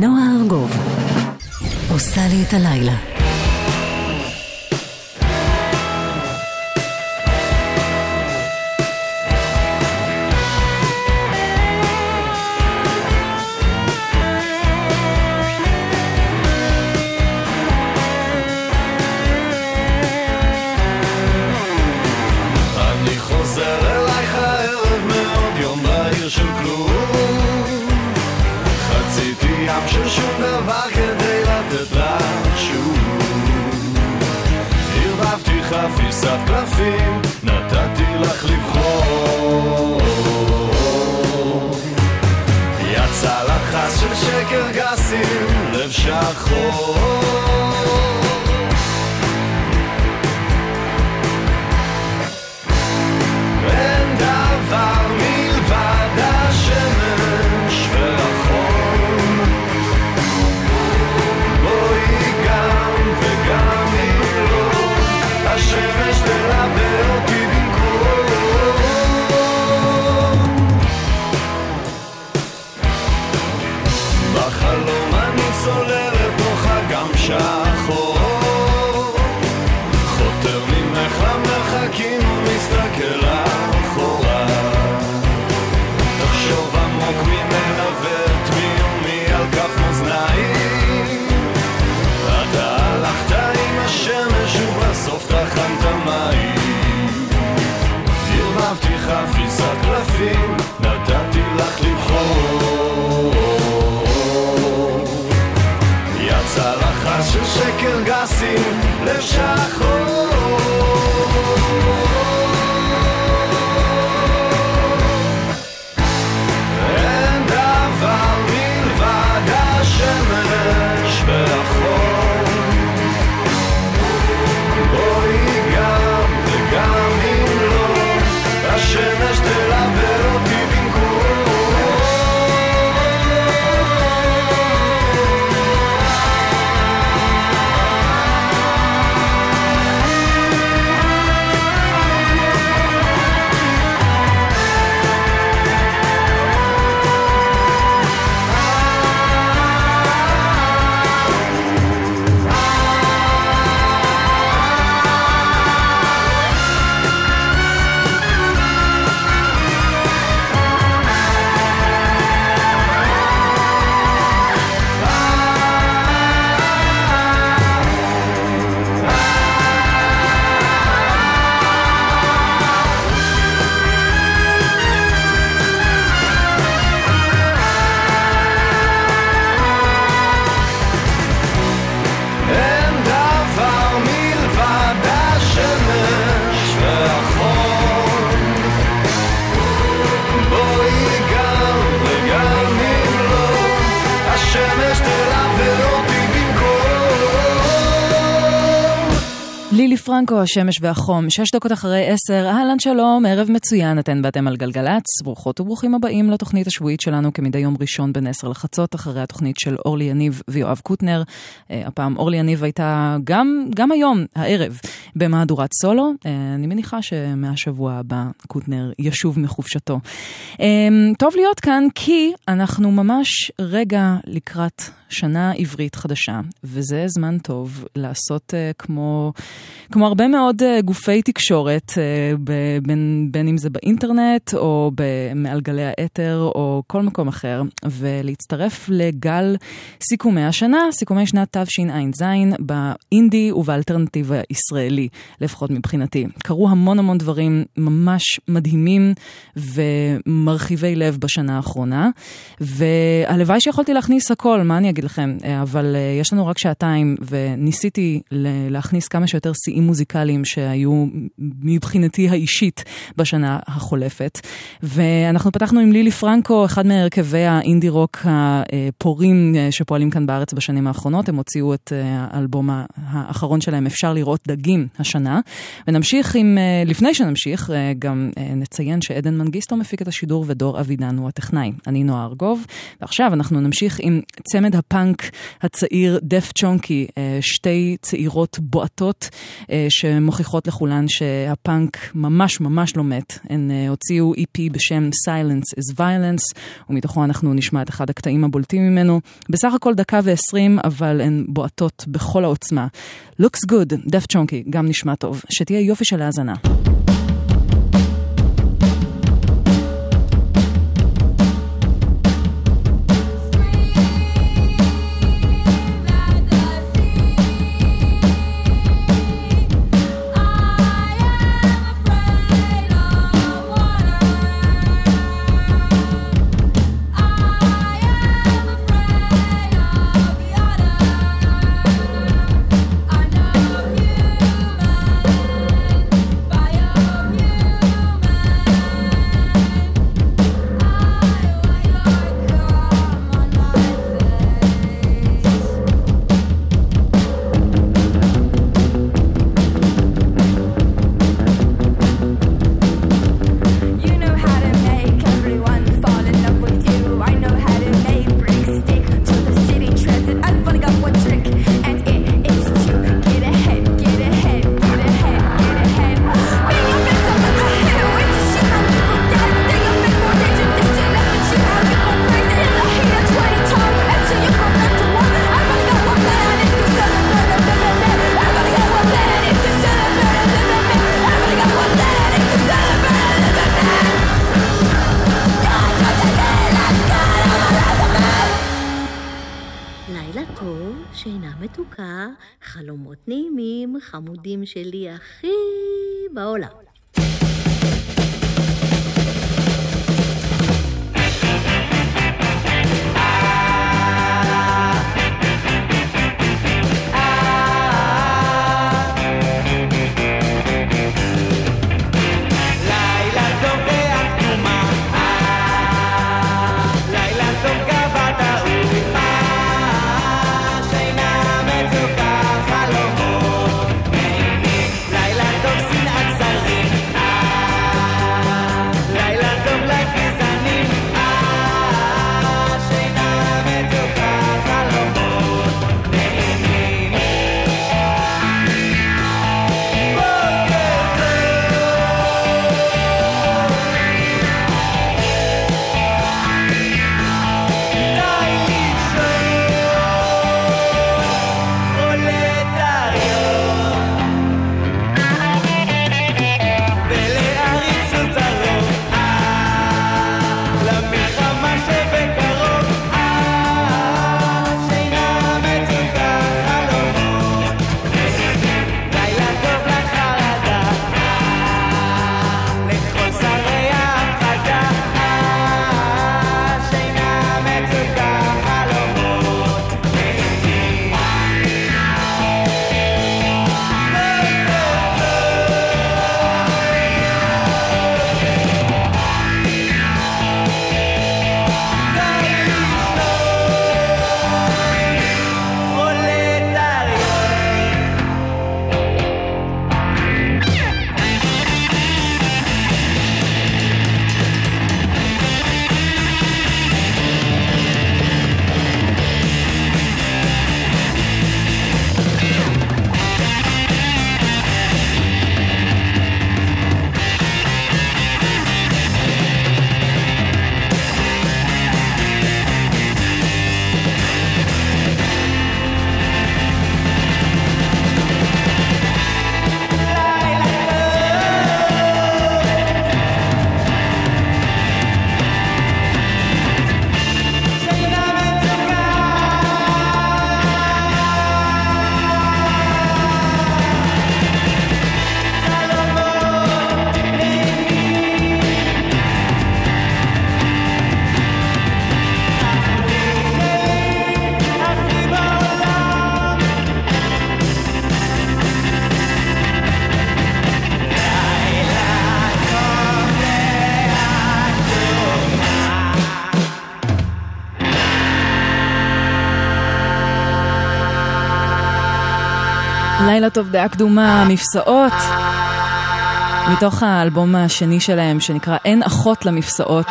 נועה ארגוב עושה לי את הלילה. שום דבר כדי לתת לך שוב ערבבתי חפיסת קלפים, נתתי לך לבחור. יצא לך של שקר גסים, לב שחור פרנקו, השמש והחום, שש דקות אחרי עשר, אהלן שלום, ערב מצוין, אתן ואתם על גלגלצ, ברוכות וברוכים הבאים לתוכנית השבועית שלנו כמדי יום ראשון בין עשר לחצות, אחרי התוכנית של אורלי יניב ויואב קוטנר. אה, הפעם אורלי יניב הייתה גם, גם היום, הערב, במהדורת סולו. אה, אני מניחה שמהשבוע הבא קוטנר ישוב מחופשתו. אה, טוב להיות כאן כי אנחנו ממש רגע לקראת שנה עברית חדשה, וזה זמן טוב לעשות uh, כמו, כמו הרבה מאוד גופי תקשורת, בין, בין אם זה באינטרנט או מעל גלי האתר או כל מקום אחר, ולהצטרף לגל סיכומי השנה, סיכומי שנת תשע"ז, באינדי ובאלטרנטיב הישראלי, לפחות מבחינתי. קרו המון המון דברים ממש מדהימים ומרחיבי לב בשנה האחרונה, והלוואי שיכולתי להכניס הכל, מה אני אגיד לכם, אבל אה, יש לנו רק שעתיים, וניסיתי להכניס כמה שיותר שיאים מוזיקליים שהיו מבחינתי האישית בשנה החולפת. ואנחנו פתחנו עם לילי פרנקו, אחד מהרכבי האינדי רוק הפורים אה, שפועלים כאן בארץ בשנים האחרונות. הם הוציאו את אה, האלבום האחרון שלהם, אפשר לראות דגים, השנה. ונמשיך עם, אה, לפני שנמשיך, אה, גם אה, נציין שעדן מנגיסטו מפיק את השידור ודור אבידן הוא הטכנאי. אני נועה ארגוב, ועכשיו אנחנו נמשיך עם צמד הפאנק הצעיר דף צ'ונקי, שתי צעירות בועטות שמוכיחות לכולן שהפאנק ממש ממש לא מת. הן הוציאו EP בשם Silence is Violence, ומתוכו אנחנו נשמע את אחד הקטעים הבולטים ממנו. בסך הכל דקה ועשרים, אבל הן בועטות בכל העוצמה. Looks good, דף צ'ונקי, גם נשמע טוב. שתהיה יופי של האזנה. החמודים שלי הכי בעולם. לילה טוב, דעה קדומה, מפסעות. מתוך האלבום השני שלהם, שנקרא אין אחות למפסעות.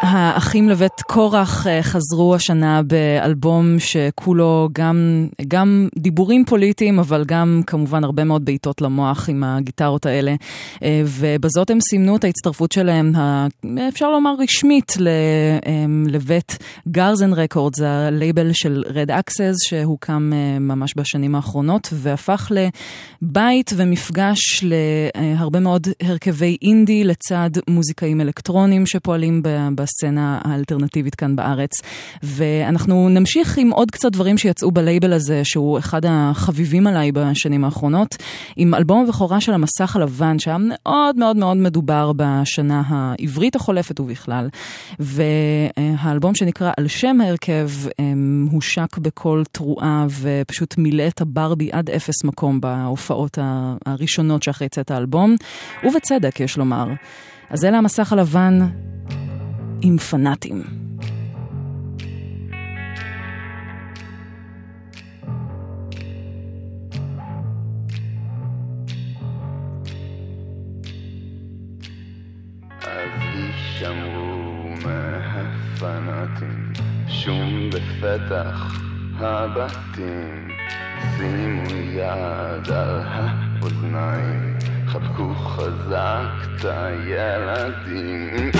האחים לבית קורח אה, חזרו השנה באלבום שכולו גם, גם דיבורים פוליטיים, אבל גם כמובן הרבה מאוד בעיטות למוח עם הגיטרות האלה. אה, ובזאת הם סימנו את ההצטרפות שלהם, אפשר לומר רשמית, לבית גרזן Records, הלייבל של Red Axes, שהוקם אה, ממש בשנים האחרונות, והפך לבית ומפגש להרבה מאוד הרכבי אינדי לצד מוזיקאים אלקטרונים שפועלים בסצנה האלטרנטיבית כאן בארץ. ואנחנו נמשיך עם עוד קצת דברים שיצאו בלייבל הזה, שהוא אחד החביבים עליי בשנים האחרונות, עם אלבום הבכורה של המסך הלבן, שהיה מאוד מאוד מאוד מדובר בשנה העברית החולפת ובכלל. והאלבום שנקרא על שם ההרכב אמ, הושק בקול תרועה ופשוט מילא את הברבי עד אפס מקום בהופעות הראשונות שאחרי צאת האלבום, ובצדק יש לומר. אז אלה המסך הלבן עם פנאטים. שום בפתח הבתים, שימו יד על האוזניים, חבקו חזק את הילדים.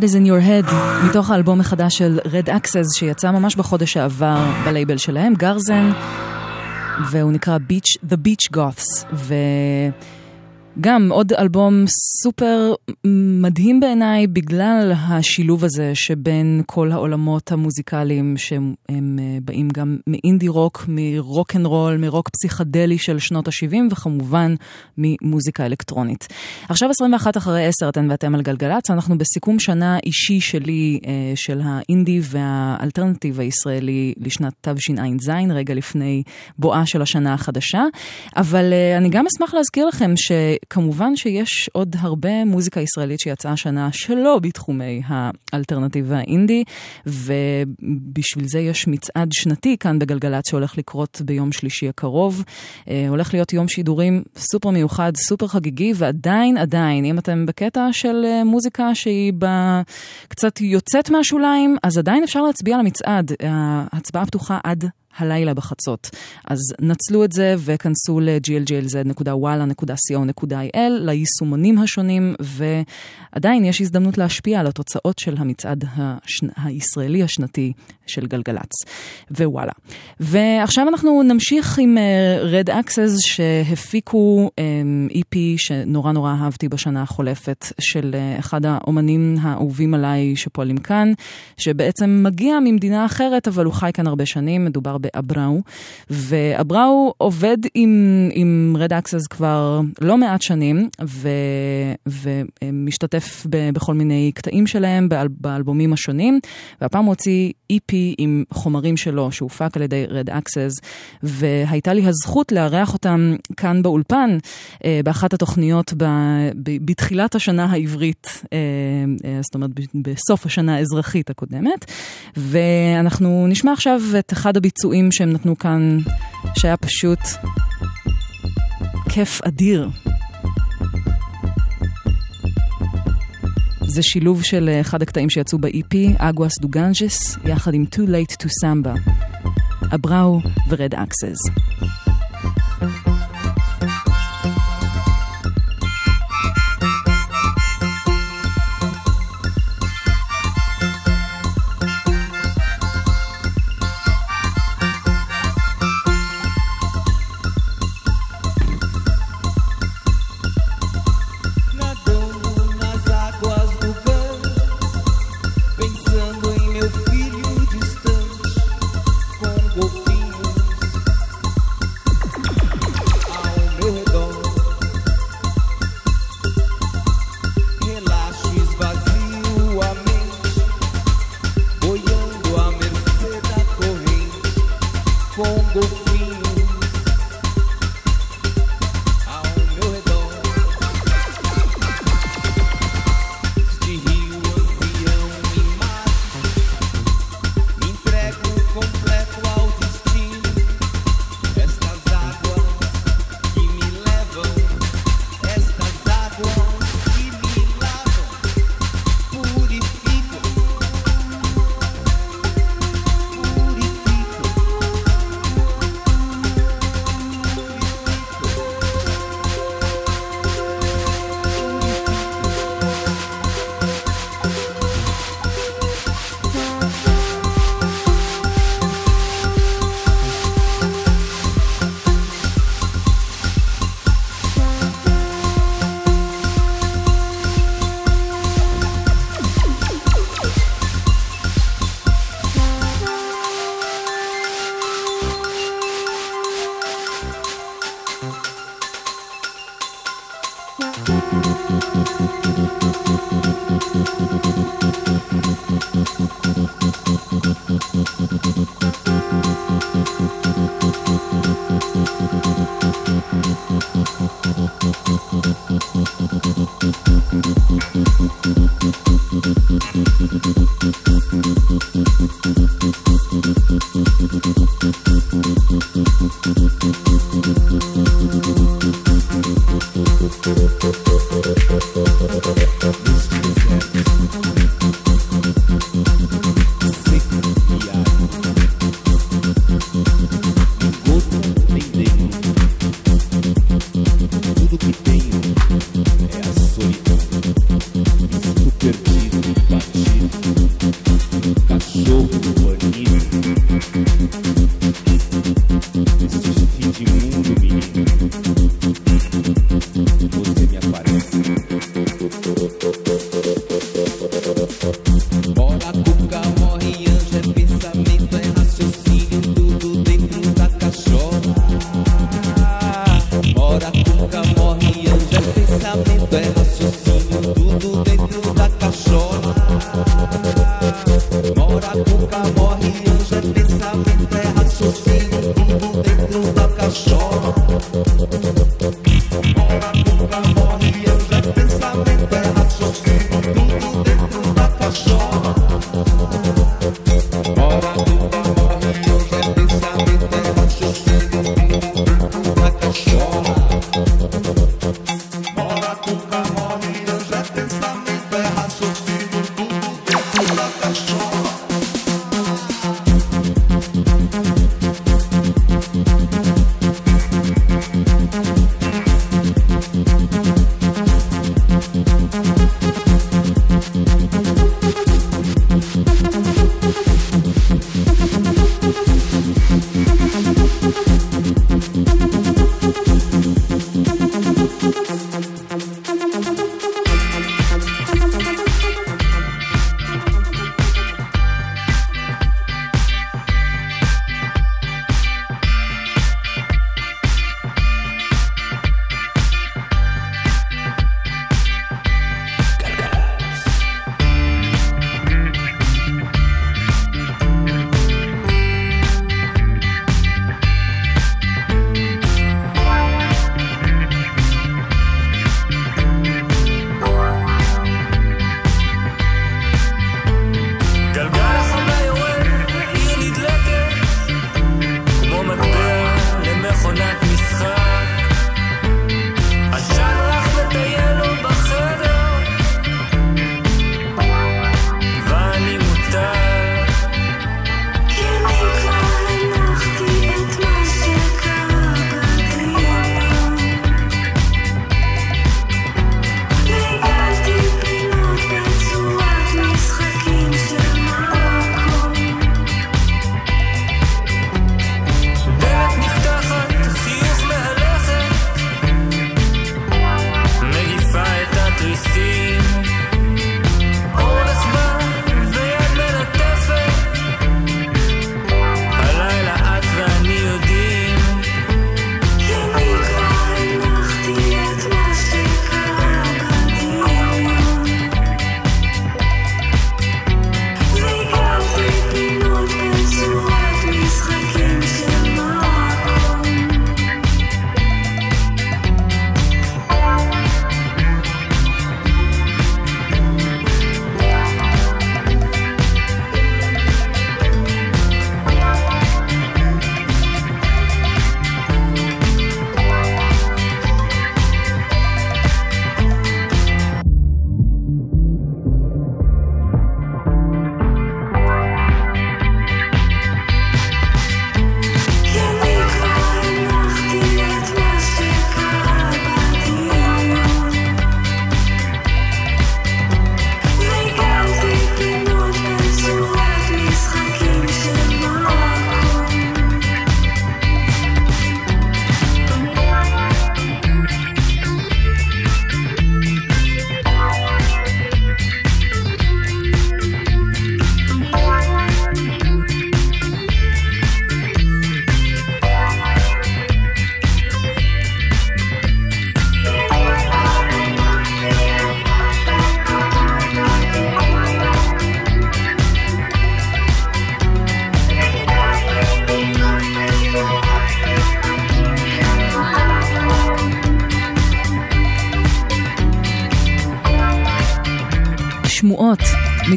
What is in your head, מתוך האלבום החדש של Red Axes שיצא ממש בחודש שעבר בלייבל שלהם, גרזן, והוא נקרא Beach, The Beach Goths. גם עוד אלבום סופר מדהים בעיניי בגלל השילוב הזה שבין כל העולמות המוזיקליים שהם אה, באים גם מאינדי רוק, מרוק אנד רול, מרוק פסיכדלי של שנות ה-70 וכמובן ממוזיקה אלקטרונית. עכשיו 21 אחרי 10 אתן ואתם על גלגלצ, אנחנו בסיכום שנה אישי שלי אה, של האינדי והאלטרנטיב הישראלי לשנת תשע"ז, רגע לפני בואה של השנה החדשה. אבל אה, אני גם אשמח להזכיר לכם ש... כמובן שיש עוד הרבה מוזיקה ישראלית שיצאה השנה שלא בתחומי האלטרנטיב והאינדי, ובשביל זה יש מצעד שנתי כאן בגלגלצ שהולך לקרות ביום שלישי הקרוב. אה, הולך להיות יום שידורים סופר מיוחד, סופר חגיגי, ועדיין, עדיין, אם אתם בקטע של אה, מוזיקה שהיא ב... קצת יוצאת מהשוליים, אז עדיין אפשר להצביע על המצעד. ההצבעה פתוחה עד הלילה בחצות. אז נצלו את זה וכנסו ל-glglz.walla.co.il, ליישומונים השונים, ועדיין יש הזדמנות להשפיע על התוצאות של המצעד השנ... הישראלי השנתי של גלגלצ, ווואלה. ועכשיו אנחנו נמשיך עם uh, Red Access שהפיקו um, EP שנורא נורא אהבתי בשנה החולפת, של uh, אחד האומנים האהובים עליי שפועלים כאן, שבעצם מגיע ממדינה אחרת, אבל הוא חי כאן הרבה שנים, מדובר באבראו, ואבראו עובד עם, עם Red Access כבר לא מעט שנים, ו, ומשתתף ב, בכל מיני קטעים שלהם באל, באלבומים השונים, והפעם הוא הוציא EP עם חומרים שלו שהופק על ידי Red Access, והייתה לי הזכות לארח אותם כאן באולפן, אה, באחת התוכניות ב, ב, בתחילת השנה העברית, אה, אה, זאת אומרת בסוף השנה האזרחית הקודמת, ואנחנו נשמע עכשיו את אחד הביצועים. הביצועים שהם נתנו כאן, שהיה פשוט כיף אדיר. זה שילוב של אחד הקטעים שיצאו ב-EP, Aguas do Ganges, יחד עם Too Late to Samba, אבראו ו Red Axes.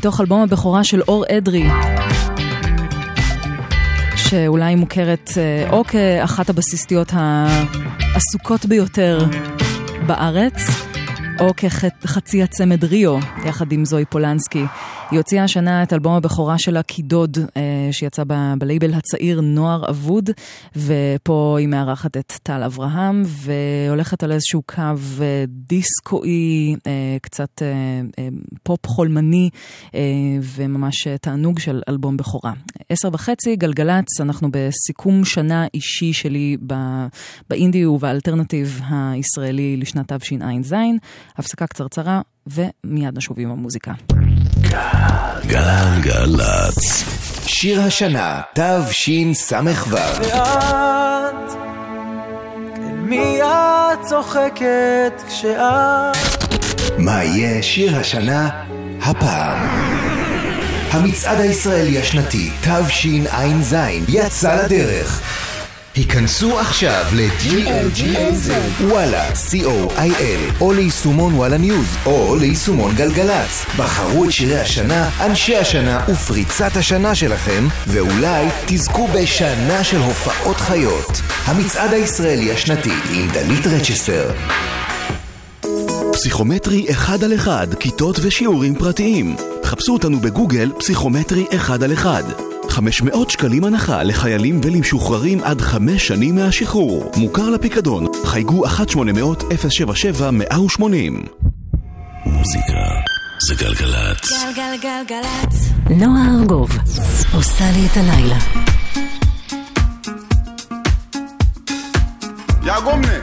מתוך אלבום הבכורה של אור אדרי, שאולי מוכרת אה, או כאחת הבסיסטיות העסוקות ביותר בארץ, או כחצי הצמד ריו, יחד עם זוהי פולנסקי. היא הוציאה השנה את אלבום הבכורה שלה, קידוד, אה, שיצא בלייבל הצעיר נוער אבוד, ופה היא מארחת את טל אברהם, והולכת על איזשהו קו אה, דיסקואי, אה, קצת פופ חולמני, וממש תענוג של אלבום בכורה. עשר וחצי, גלגלצ, אנחנו בסיכום שנה אישי שלי באינדי ובאלטרנטיב הישראלי לשנת תשע"ז. הפסקה קצרצרה, ומיד נשוב עם המוזיקה. גלגלצ. שיר השנה, תשס"ו. ואת, אל מי את צוחקת כשאת... מה יהיה שיר השנה הפעם? המצעד הישראלי השנתי, תשע"ז, יצא לדרך. היכנסו עכשיו ל-GLGLZ, וואלה, co.il, או ליישומון וואלה ניוז, או ליישומון גלגלצ. בחרו את שירי השנה, אנשי השנה ופריצת השנה שלכם, ואולי תזכו בשנה של הופעות חיות. המצעד הישראלי השנתי עם דלית רצ'סטר. פסיכומטרי אחד על אחד, כיתות ושיעורים פרטיים. חפשו אותנו בגוגל פסיכומטרי אחד על אחד. 500 שקלים הנחה לחיילים ולמשוחררים עד 5 שנים מהשחרור. מוכר לפיקדון. חייגו 1-800-077-180. מוזיקה זה גלגלצ. גלגלגלגלצ. נועה ארגוב עושה לי את הלילה. yaa gomne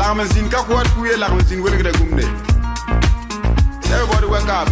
lagmasin ka kuwat kuye lagmasin welgre gumne everybody wake up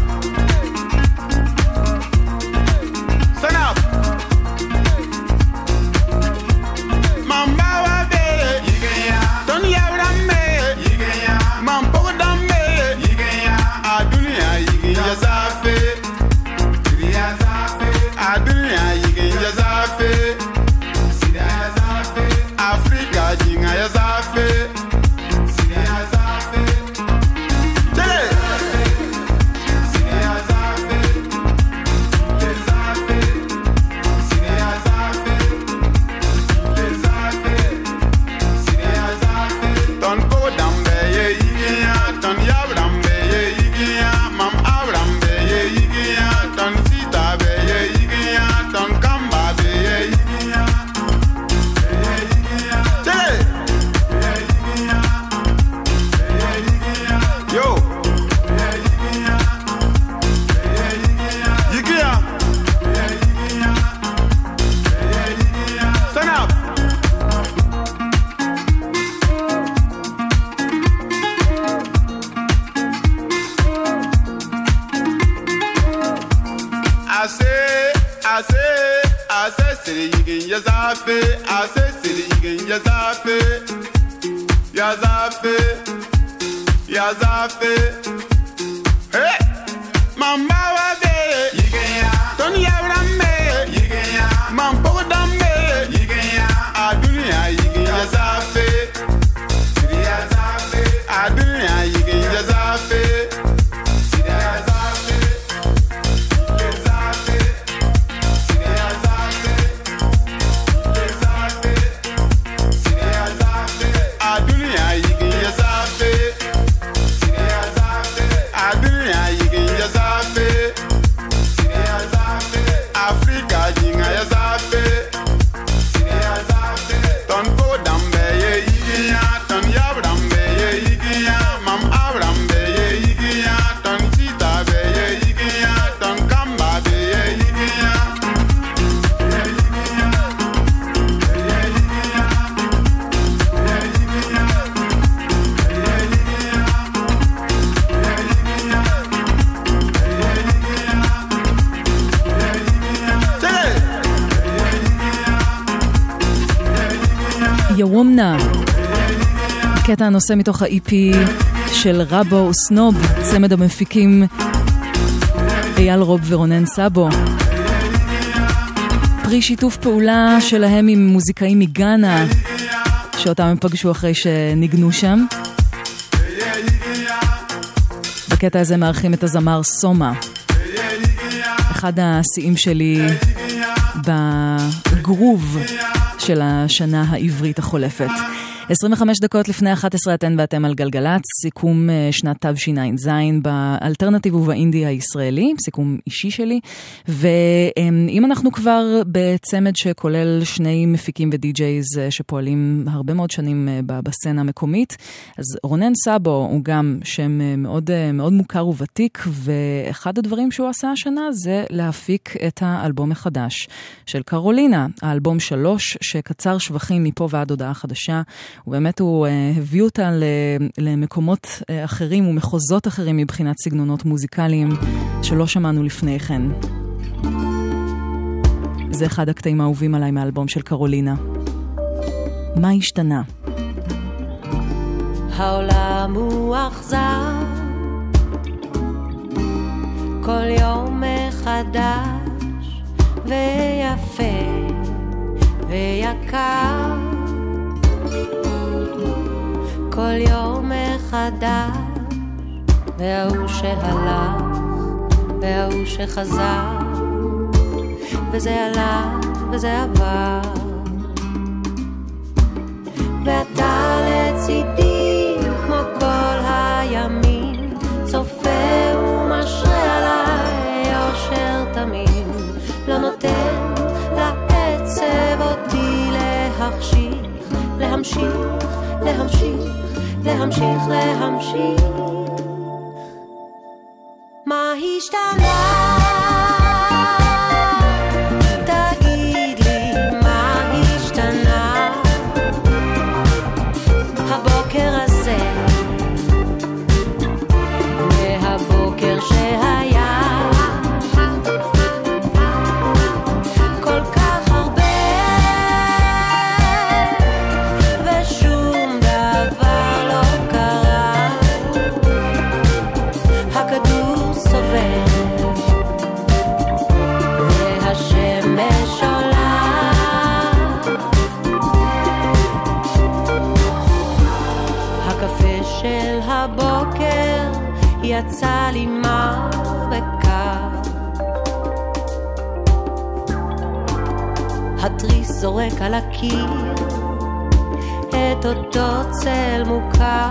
הנושא מתוך ה-EP של רבו סנוב, צמד המפיקים אייל רוב ורונן סאבו. פרי שיתוף פעולה שלהם עם מוזיקאים מגאנה, שאותם הם פגשו אחרי שניגנו שם. בקטע הזה מארחים את הזמר סומה. אחד השיאים שלי בגרוב של השנה העברית החולפת. 25 דקות לפני 11 אתן ואתם על גלגלצ, סיכום אה, שנת תשע"ז באלטרנטיב ובאינדי הישראלי, סיכום אישי שלי. ואם אנחנו כבר בצמד שכולל שני מפיקים ודי-ג'ייז אה, שפועלים הרבה מאוד שנים אה, בסצנה המקומית, אז רונן סאבו הוא גם שם מאוד, מאוד מוכר וותיק, ואחד הדברים שהוא עשה השנה זה להפיק את האלבום החדש של קרולינה, האלבום שלוש, שקצר שבחים מפה ועד הודעה חדשה. ובאמת הוא uh, הביא אותה למקומות uh, אחרים ומחוזות אחרים מבחינת סגנונות מוזיקליים שלא שמענו לפני כן. זה אחד הקטעים האהובים עליי מהאלבום של קרולינה. מה השתנה? העולם הוא אכזר, כל יום מחדש, ויפה ויקר. כל יום מחדש, וההוא שהלך, וההוא שחזר, וזה הלך וזה עבר. ואתה לצידי כמו כל הימים, צופה ומשרה עליי אושר תמים, לא נותן לעצב אותי להחשיך, להמשיך, להמשיך. להמשיך, להמשיך. מה השתנה? זורק על הקיר את אותו צל מוכר,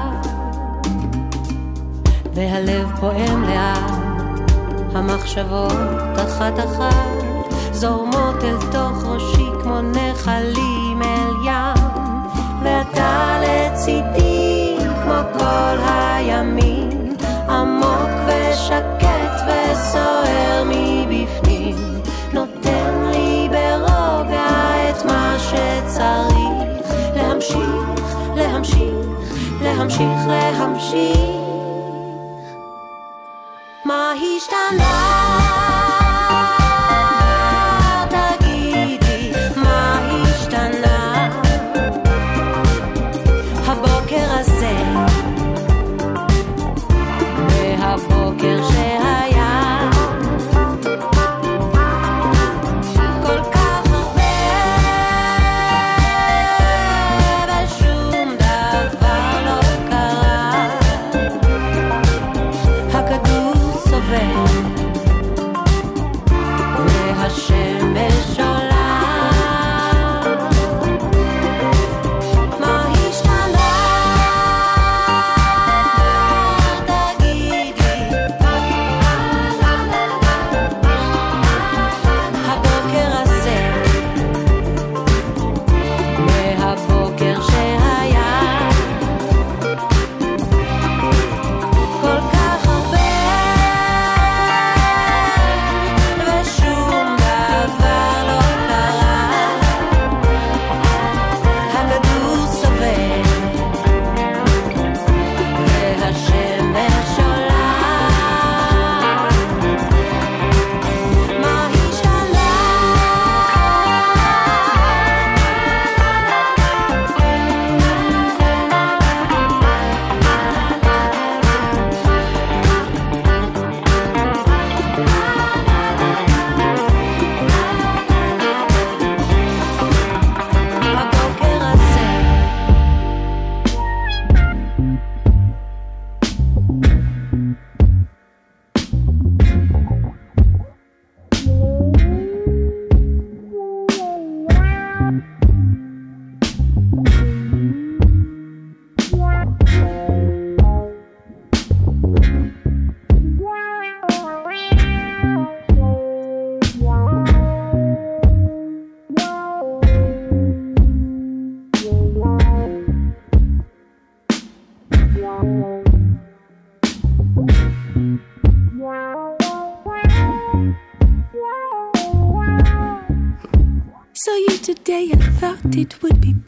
והלב פועם לאט, המחשבות אחת אחת זורמות אל תוך ראשי כמו נחלים אל ים, ואתה לצידי כמו כל הימים. עמוק ושקט וסוער מבפנים, להמשיך, להמשיך. מה השתנה?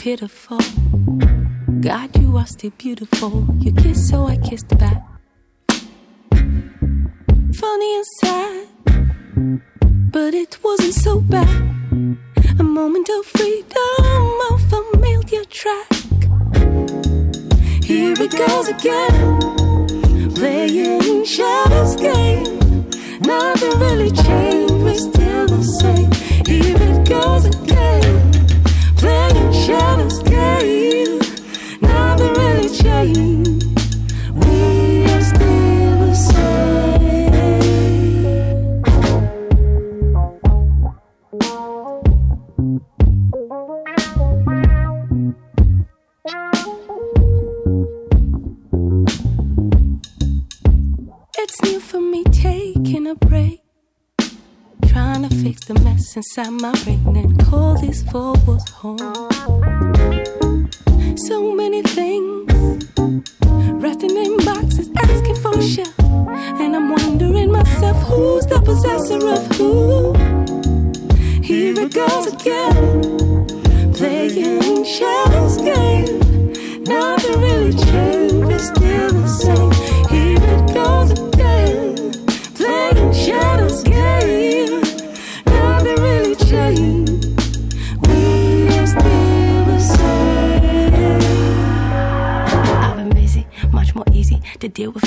Pitiful. God, you are still beautiful. You kissed, so I kissed back. Funny and sad, but it wasn't so bad. A moment of freedom, a familiar track. Here it goes again, playing shadows game. Nothing really changed, we're still the same. Here it goes again, It's new for me taking a break. Trying to fix the mess inside my brain and call this for what's home. So many things resting in boxes, asking for a shell. And I'm wondering myself, who's the possessor of who?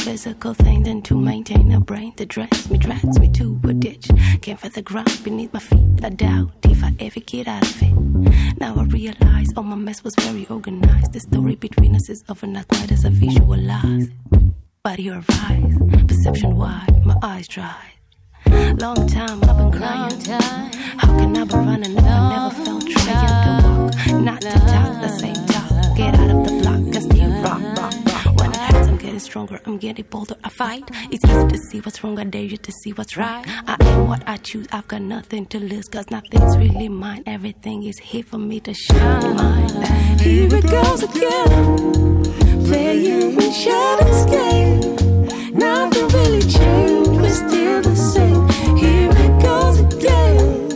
Physical things than to maintain a brain that drags me, drags me to a ditch. Can't feel the ground beneath my feet. I doubt if I ever get out of it. Now I realize all my mess was very organized. The story between us is over not quite as I visualize. Body your eyes, perception wide, my eyes dry. Long time I've been crying. How can I be running if I never felt trying to walk? Not to talk the same talk. Get out of the block and still rock, rock, rock. Stronger. I'm getting bolder. I fight. It's easy to see what's wrong. I dare you to see what's right. I am what I choose. I've got nothing to lose. Cause nothing's really mine. Everything is here for me to shine. Here it goes again. Playing shadows game. Nothing really changed. We're still the same. Here it goes again.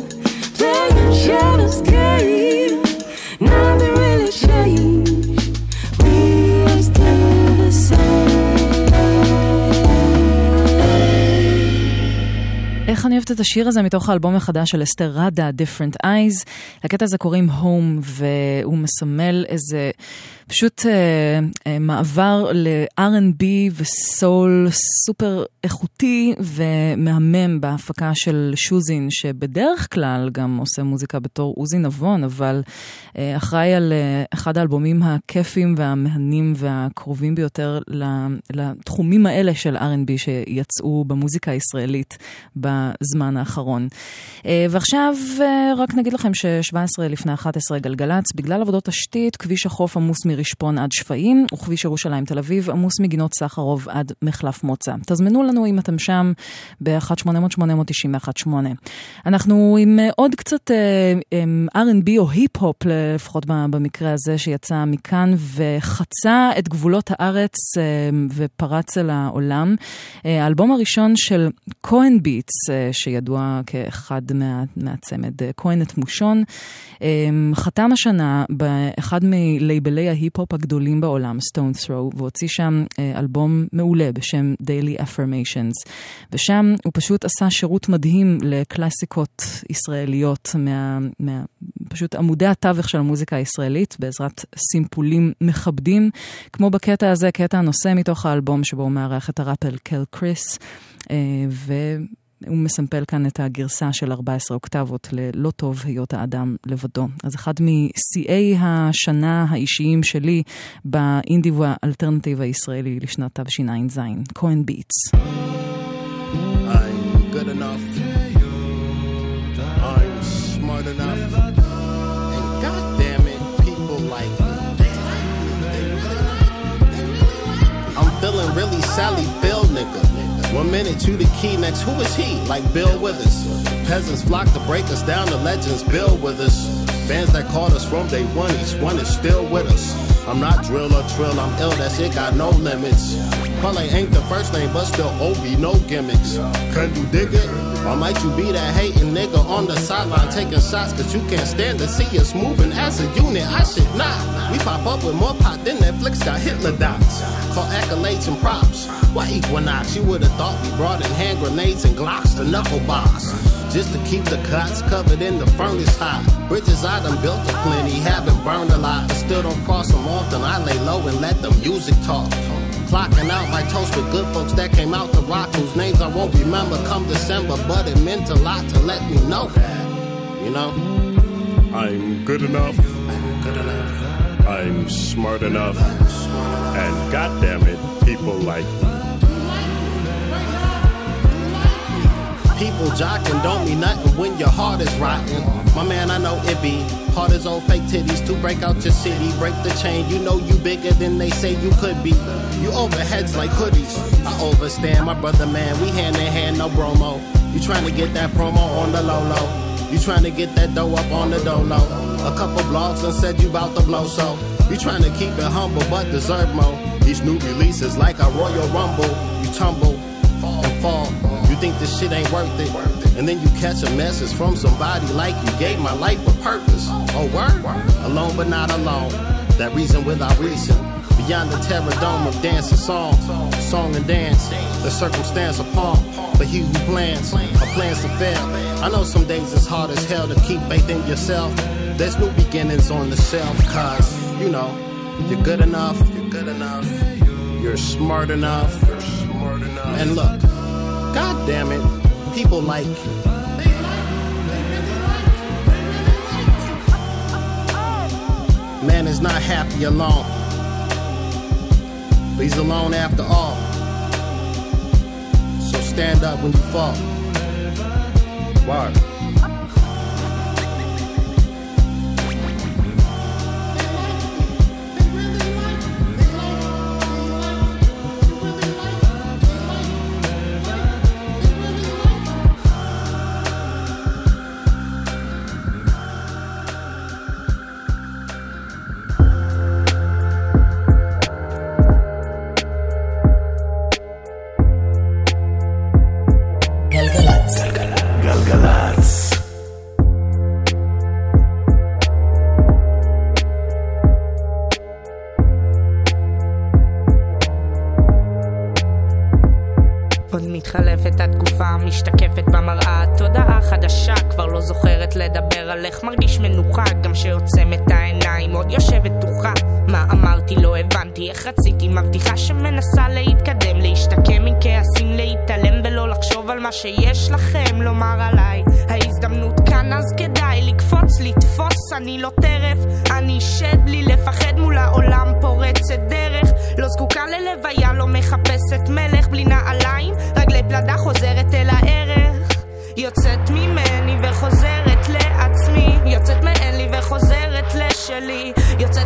Playing shadows game. איך אני אוהבת את השיר הזה מתוך האלבום החדש של אסתר ראדה, Different Eyes. לקטע הזה קוראים Home, והוא מסמל איזה פשוט אה, אה, מעבר ל-R&B וסול סופר איכותי ומהמם בהפקה של שוזין, שבדרך כלל גם עושה מוזיקה בתור עוזי נבון, אבל אה, אחראי על אה, אחד האלבומים הכיפים והמהנים והקרובים ביותר לתחומים האלה של R&B שיצאו במוזיקה הישראלית בזמן האחרון. אה, ועכשיו אה, רק נגיד לכם ש-17 לפני 11 גלגלצ, בגלל עבודות תשתית, כביש החוף עמוס מרשפון עד שפיים, וכביש ירושלים תל אביב עמוס מגינות סחרוב עד מחלף מוצא. תזמנו לנו אם אתם שם ב-1-800-891-8. אנחנו עם אה, עוד קצת R&B או היפ-הופ, לפחות במקרה הזה, שיצא מכאן וחצה את גבולות הארץ ופרץ אל העולם. האלבום הראשון של כהן ביטס, שידוע כאחד מה, מהצמד כהן את מושון, חתם השנה באחד מלייבלי ההיפ-הופ הגדולים בעולם, Stone Throw, והוציא שם אלבום מעולה בשם Daily Affirmations. ושם הוא פשוט עשה שירות מדהים לקלאסיקות ישראליות, מה, מה, פשוט עמודי התווך של המוזיקה הישראלית, בעזרת סימפולים מכבדים, כמו בקטע הזה, קטע הנושא מתוך האלבום שבו הוא מארח את הראפר קל קריס, ו... הוא מסמפל כאן את הגרסה של 14 אוקטבות ל"לא טוב היות האדם לבדו". אז אחד משיאי השנה האישיים שלי באינדי והאלטרנטיב הישראלי לשנת תשע"ז, כהן ביטס. Feeling really Sally Bill. One minute you the key, next who is he? Like Bill Withers. Peasants flock to break us down, the legends Bill Withers. Fans that called us from day one, each one is still with us. I'm not drill or trill, I'm ill, that shit got no limits. Probably ain't the first name, but still Obi, no gimmicks. Can you dig it? Or might you be that hating nigga on the sideline taking shots cause you can't stand to see us moving as a unit? I should not. We pop up with more pot than Netflix got Hitler dots. Call accolades and props. Why Equinox? You would've thought we brought in hand grenades and Glocks to knuckle boss. Just to keep the cots covered in the furnace hot. Bridges I done built a plenty, haven't burned a lot, but still don't cross them often. I lay low and let the music talk. Clocking out my toast with good folks that came out rock, whose names I won't remember come December, but it meant a lot to let me know that. You know? I'm good enough. Good enough. I'm smart enough. And goddamn it, people like me. People jocking don't mean nothing when your heart is rotten. My man, I know it be hard as old fake titties to break out your city, break the chain. You know you bigger than they say you could be. You overheads like hoodies. I overstand, my brother man. We hand in hand, no bromo. You trying to get that promo on the low low. You trying to get that dough up on the dolo. A couple blogs and said you bout to blow so. You trying to keep it humble but deserve more. Each new release is like a Royal Rumble. You tumble and fall. You think this shit ain't worth it. And then you catch a message from somebody like you gave my life a purpose. Oh, word? Alone but not alone. That reason without reason. Beyond the terror dome of dance and song. Song and dance. The circumstance upon. But he who plans, or plans to fail. I know some days it's hard as hell to keep faith in yourself. There's new beginnings on the shelf, cause, you know, you're good enough. You're good enough. You're smart enough. You're smart enough. And look, God damn it, people like you. Man is not happy alone, but he's alone after all. So stand up when you fall. Word.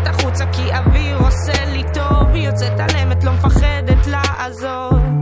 החוצה כי אוויר עושה לי טוב יוצאת על אמת לא מפחדת לעזוב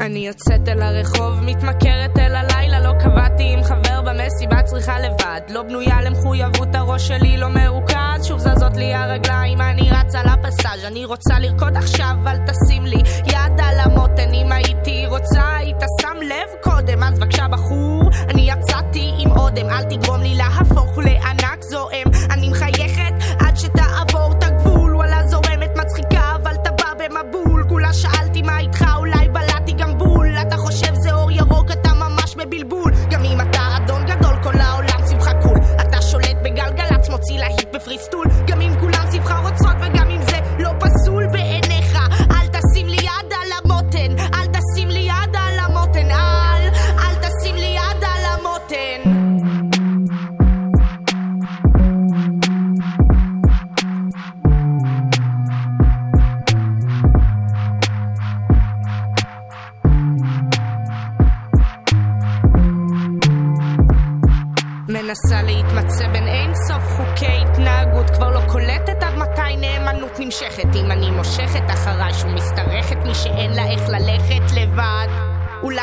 אני יוצאת אל הרחוב, מתמכרת אל הלילה, לא קבעתי עם חבר במסיבה, צריכה לבד. לא בנויה למחויבות, הראש שלי לא מרוכז, שוב זזות לי הרגליים, אני רצה לפסאז', אני רוצה לרקוד עכשיו, אל תשים לי יד על המותן, אם הייתי רוצה, היית שם לב קודם, אז בבקשה בחור, אני יצאתי עם אודם, אל תגרום לי להפוך לענק זועם, אני מחייכת עד שתעבור את הגבול, וואלה זורמת מצחיקה, אבל אתה בא במבול, כולה שאלתי מה איתך,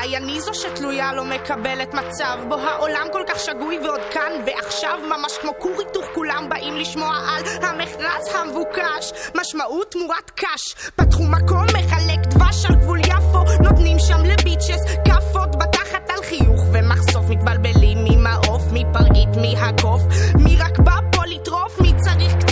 אולי אני זו שתלויה לא מקבלת מצב בו העולם כל כך שגוי ועוד כאן ועכשיו ממש כמו כור היתוך כולם באים לשמוע על המכרז המבוקש. משמעות תמורת קש פתחו מקום מחלק דבש על גבול יפו נותנים שם לביצ'ס כאפות בתחת על חיוך ומחשוף מתבלבלים מי מעוף מי פרגית מי הקוף מי רק בא פה לטרוף מי צריך קצת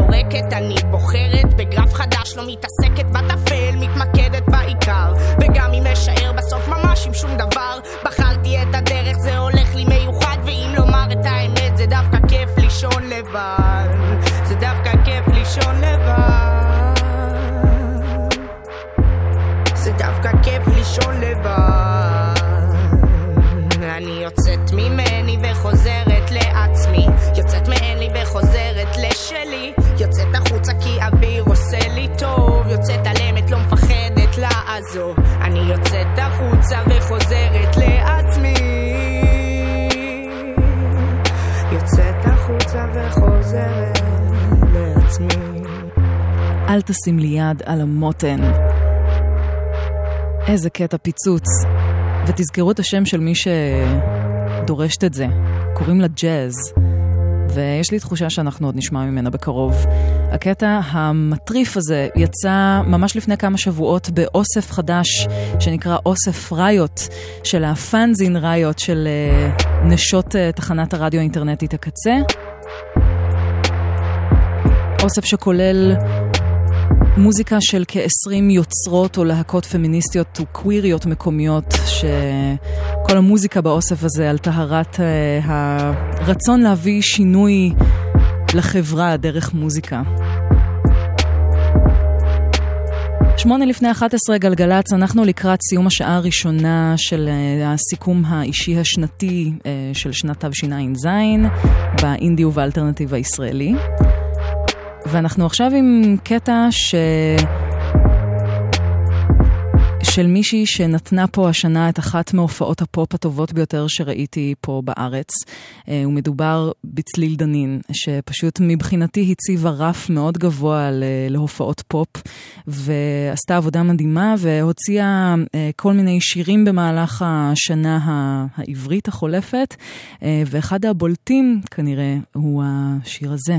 זורקת אני בוחרת. בגרף חדש לא מתעסקת בטפל מתמקדת בעיקר. וגם אם אשאר בסוף ממש עם שום דבר. בחרתי את הדרך זה הולך לי מיוחד ואם לומר את האמת זה דווקא כיף לישון לבד לעזוב אני יוצאת החוצה וחוזרת לעצמי יוצאת החוצה וחוזרת לעצמי אל תשים לי יד על המותן. איזה קטע פיצוץ. ותזכרו את השם של מי שדורשת את זה. קוראים לה ג'אז. ויש לי תחושה שאנחנו עוד נשמע ממנה בקרוב. הקטע המטריף הזה יצא ממש לפני כמה שבועות באוסף חדש שנקרא אוסף ראיות, של הפאנזין ראיות של uh, נשות uh, תחנת הרדיו האינטרנטית הקצה. אוסף שכולל מוזיקה של כ-20 יוצרות או להקות פמיניסטיות וקוויריות מקומיות, שכל המוזיקה באוסף הזה על טהרת uh, הרצון להביא שינוי לחברה דרך מוזיקה. שמונה לפני 11 גלגלצ, אנחנו לקראת סיום השעה הראשונה של uh, הסיכום האישי השנתי uh, של שנת תשע"ז באינדי ובאלטרנטיב הישראלי. ואנחנו עכשיו עם קטע ש... של מישהי שנתנה פה השנה את אחת מהופעות הפופ הטובות ביותר שראיתי פה בארץ. ומדובר בצליל דנין, שפשוט מבחינתי הציבה רף מאוד גבוה להופעות פופ, ועשתה עבודה מדהימה והוציאה כל מיני שירים במהלך השנה העברית החולפת, ואחד הבולטים כנראה הוא השיר הזה.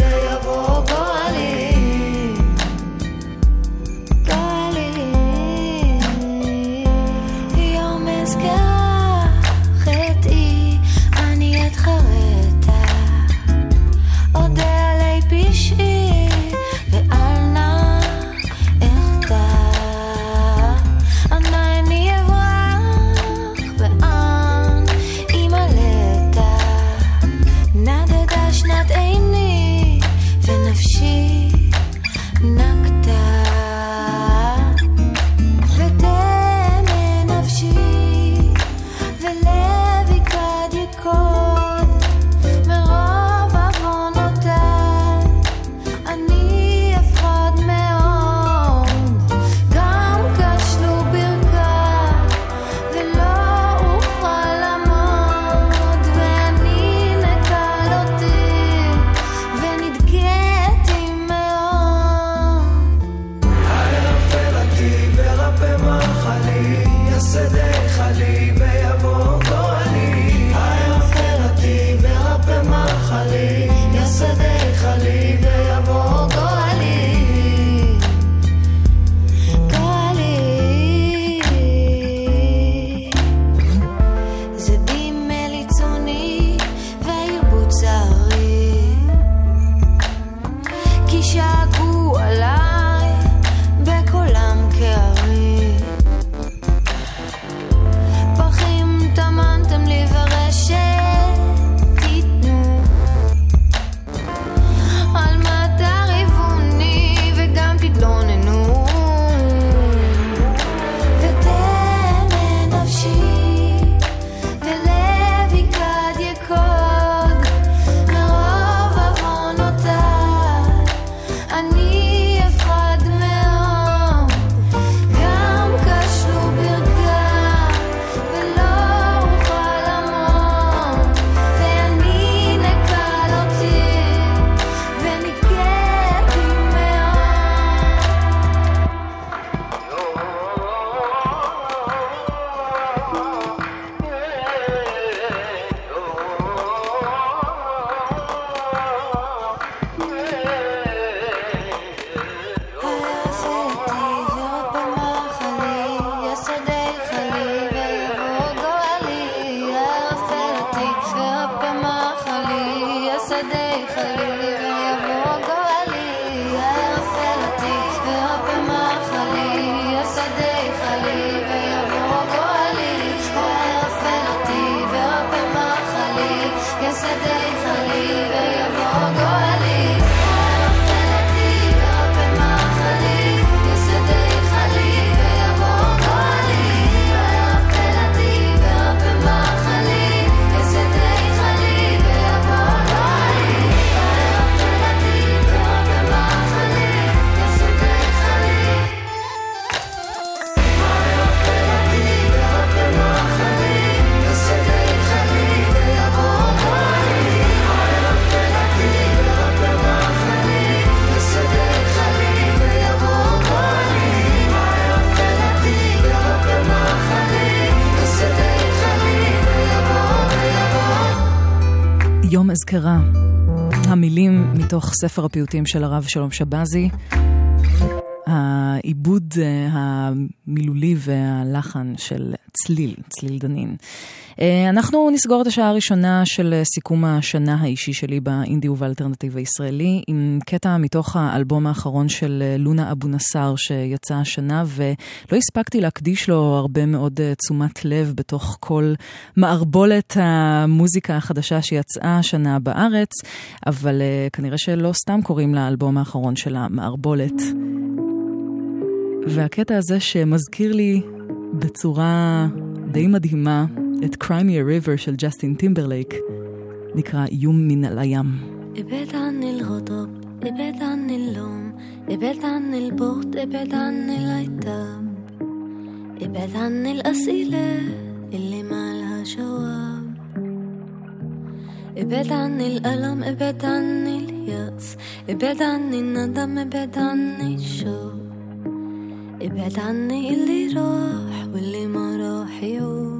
מזכרה. המילים מתוך ספר הפיוטים של הרב שלום שבזי. העיבוד אה, המילולי והלחן של צליל, צליל דנין. אה, אנחנו נסגור את השעה הראשונה של אה, סיכום השנה האישי שלי באינדי ובאלטרנטיב הישראלי, עם קטע מתוך האלבום האחרון של לונה אבו נסאר שיצא השנה, ולא הספקתי להקדיש לו הרבה מאוד תשומת לב בתוך כל מערבולת המוזיקה החדשה שיצאה השנה בארץ, אבל כנראה שלא סתם קוראים לאלבום האחרון של המערבולת. והקטע הזה שמזכיר לי בצורה די מדהימה את קריימי ריבר של ג'סטין טימברלייק, נקרא איום מן על הים. ابعد عن الغضب ابعد عن اللوم ابعد عن البغض ابعد عن العتاب ابعد عن الأسئلة اللي ما لها جواب ابعد عن الألم ابعد عن اليأس ابعد عن الندم ابعد عن الشوق ابعد عني اللي راح واللي ما راح يعود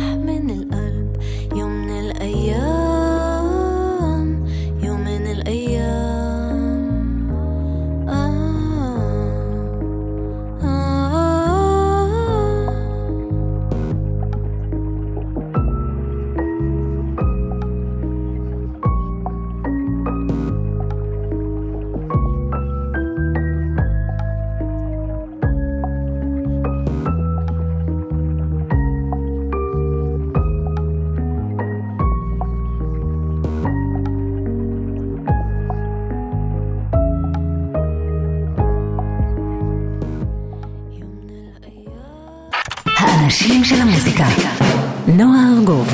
נועה ארגוב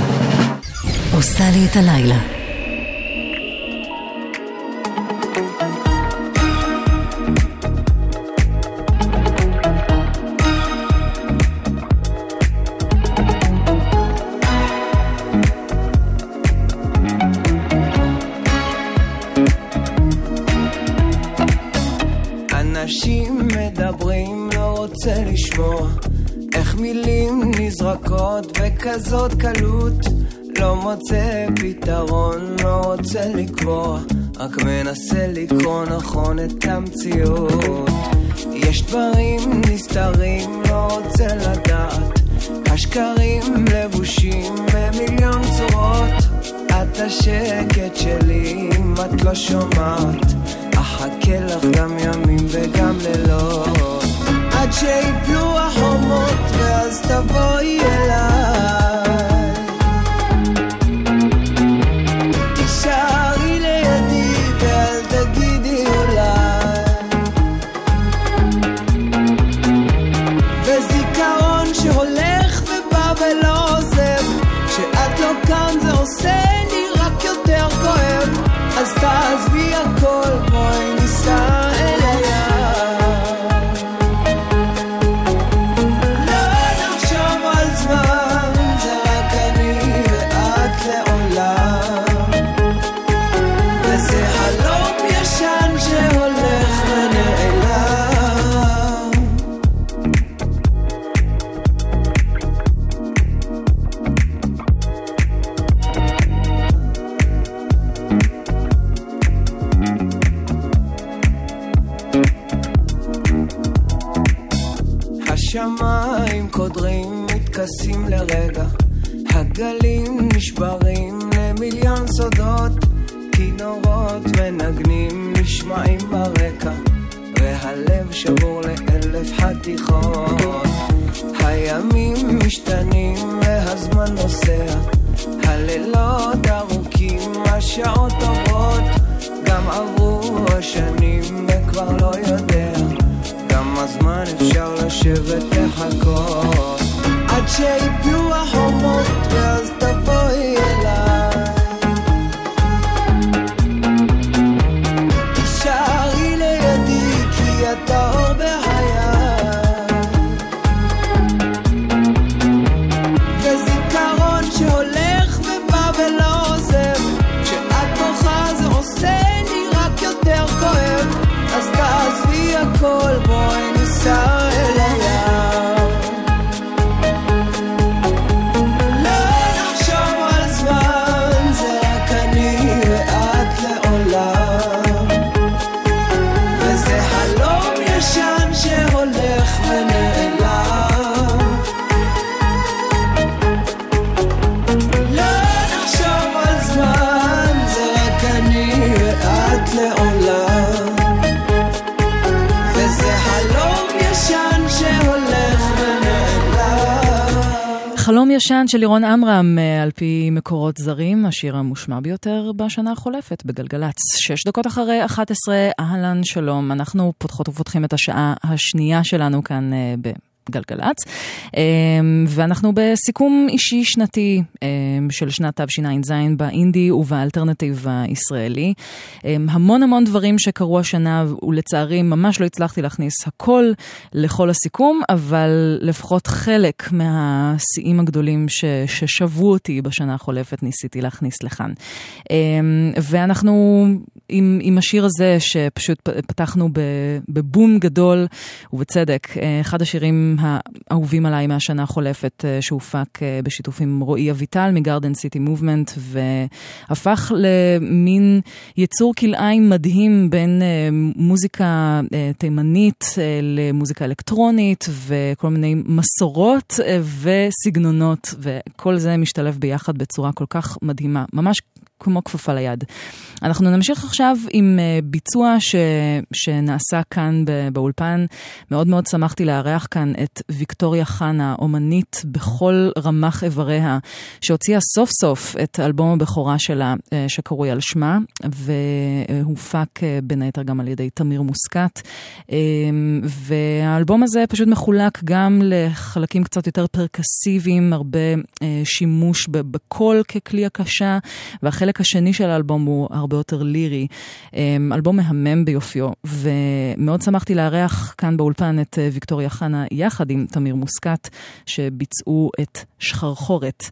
עושה לי את הלילה. נזרקות בכזאת קלות. לא מוצא פתרון, לא רוצה לקבוע. רק מנסה לקרוא נכון את המציאות. יש דברים נסתרים, לא רוצה לדעת. השקרים לבושים במיליון צורות. את השקט שלי אם את לא שומעת. אחכה לך גם ימים וגם לילות עד שיפלו החומות ואז תבואי אליי ישן של לירון עמרם, אה, על פי מקורות זרים, השיר המושמע ביותר בשנה החולפת בגלגלצ. שש דקות אחרי 11, אהלן, שלום. אנחנו פותחות ופותחים את השעה השנייה שלנו כאן אה, גלגלצ. אמ, ואנחנו בסיכום אישי שנתי אמ, של שנת תשע"ז באינדי ובאלטרנטיב הישראלי. אמ, המון המון דברים שקרו השנה, ולצערי ממש לא הצלחתי להכניס הכל לכל הסיכום, אבל לפחות חלק מהשיאים הגדולים ש, ששבו אותי בשנה החולפת ניסיתי להכניס לכאן. ואנחנו עם, עם השיר הזה שפשוט פתחנו בבום גדול, ובצדק, אה, אחד השירים האהובים עליי מהשנה החולפת, אה, שהופק אה, בשיתוף עם רועי אביטל מגרדן סיטי מובמנט, והפך למין יצור כלאיים מדהים בין מוזיקה תימנית למוזיקה אלקטרונית, וכל מיני מסורות וסגנונות, וכל זה משתלב ביחד בצורה כל כך מדהימה. ממש כמו כפפה ליד. אנחנו נמשיך עכשיו עם אה, ביצוע ש, שנעשה כאן באולפן. מאוד מאוד שמחתי לארח כאן את ויקטוריה חנה, אומנית בכל רמ"ח איבריה, שהוציאה סוף סוף את אלבום הבכורה שלה, אה, שקרוי על שמה, והופק אה, בין היתר גם על ידי תמיר מוסקת. והאלבום הזה פשוט מחולק גם לחלקים קצת יותר פרקסיביים, הרבה שימוש בקול ככלי הקשה, והחלק השני של האלבום הוא הרבה יותר לירי. אמ, אלבום מהמם ביופיו, ומאוד שמחתי לארח כאן באולפן את אה, ויקטוריה חנה יחד עם תמיר מוסקת, שביצעו את שחרחורת.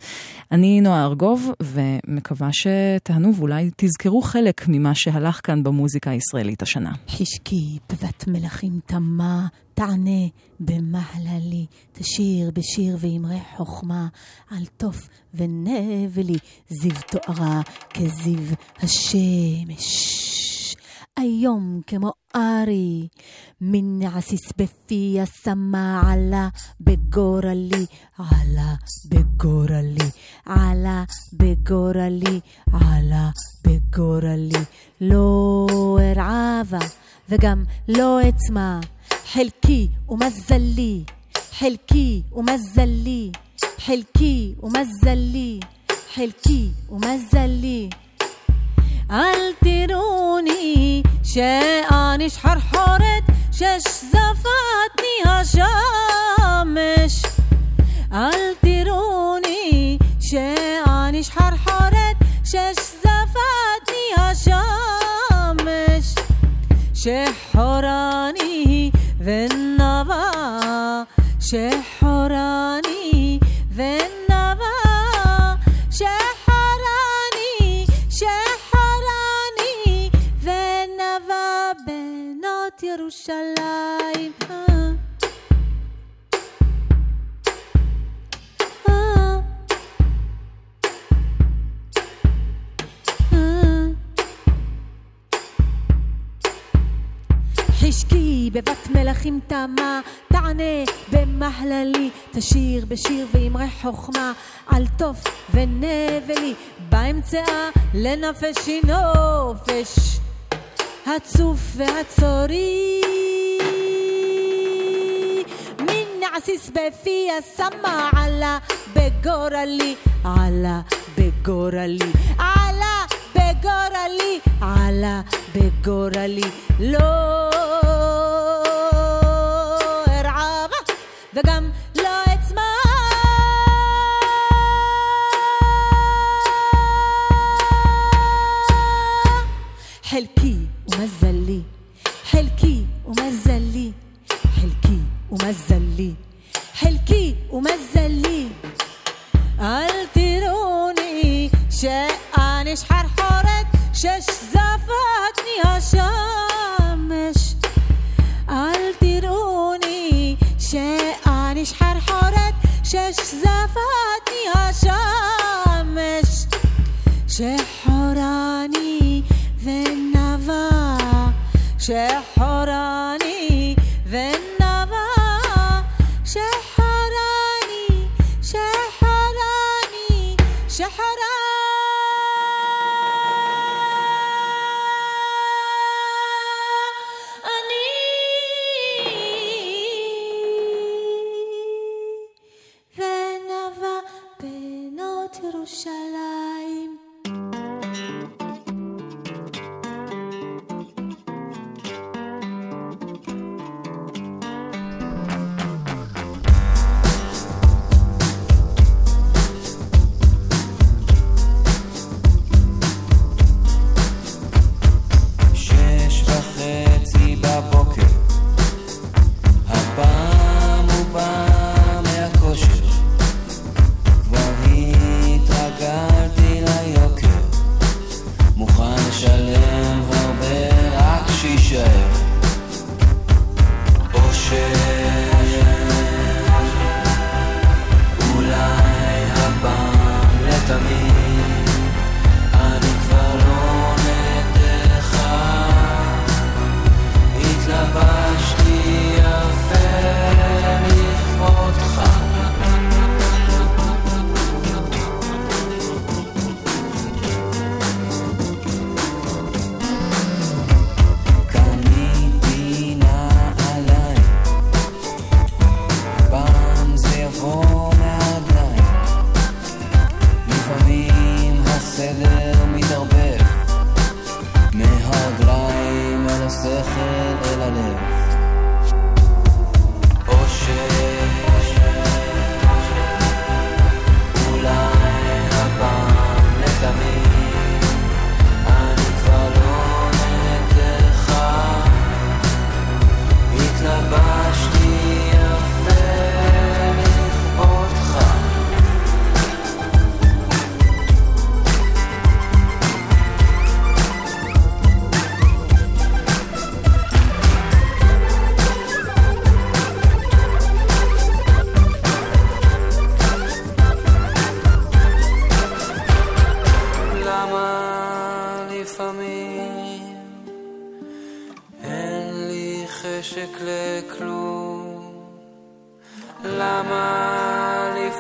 אני נועה ארגוב, ומקווה שתהנו ואולי תזכרו חלק ממה שהלך כאן במוזיקה הישראלית השנה. חשקי בבת מלכים תמה תענה במהללי, תשיר בשיר ואמרי חוכמה, על תוף ונבלי, זיו תוארה כזיו השמש. היום כמו ארי, מן עסיס בפי השמה עלה בגורלי, עלה בגורלי, עלה בגורלי, עלה בגורלי. לא ארעבה וגם לא אצמא. حلكي ومزلي حلكي ومزلي حلكي ومزلي حلكي ومزلي التروني شاقانش حرحرت شش زفتني هشامش التروني شاقانش حرحرت شش زفتني هشامش شحراني والنوى شحراني والنوى شحراني شحراني والنوى بنات يروشلايم בבת מלכים תמה, תענה במהללי, תשיר בשיר ואמרי חוכמה, על תוף ונבלי, באמצעה לנפשי נופש, הצוף והצורי. מן עסיס בפי השמה עלה בגורלי, עלה בגורלי, עלה בגורלי, עלה בגורלי, לא וגם לא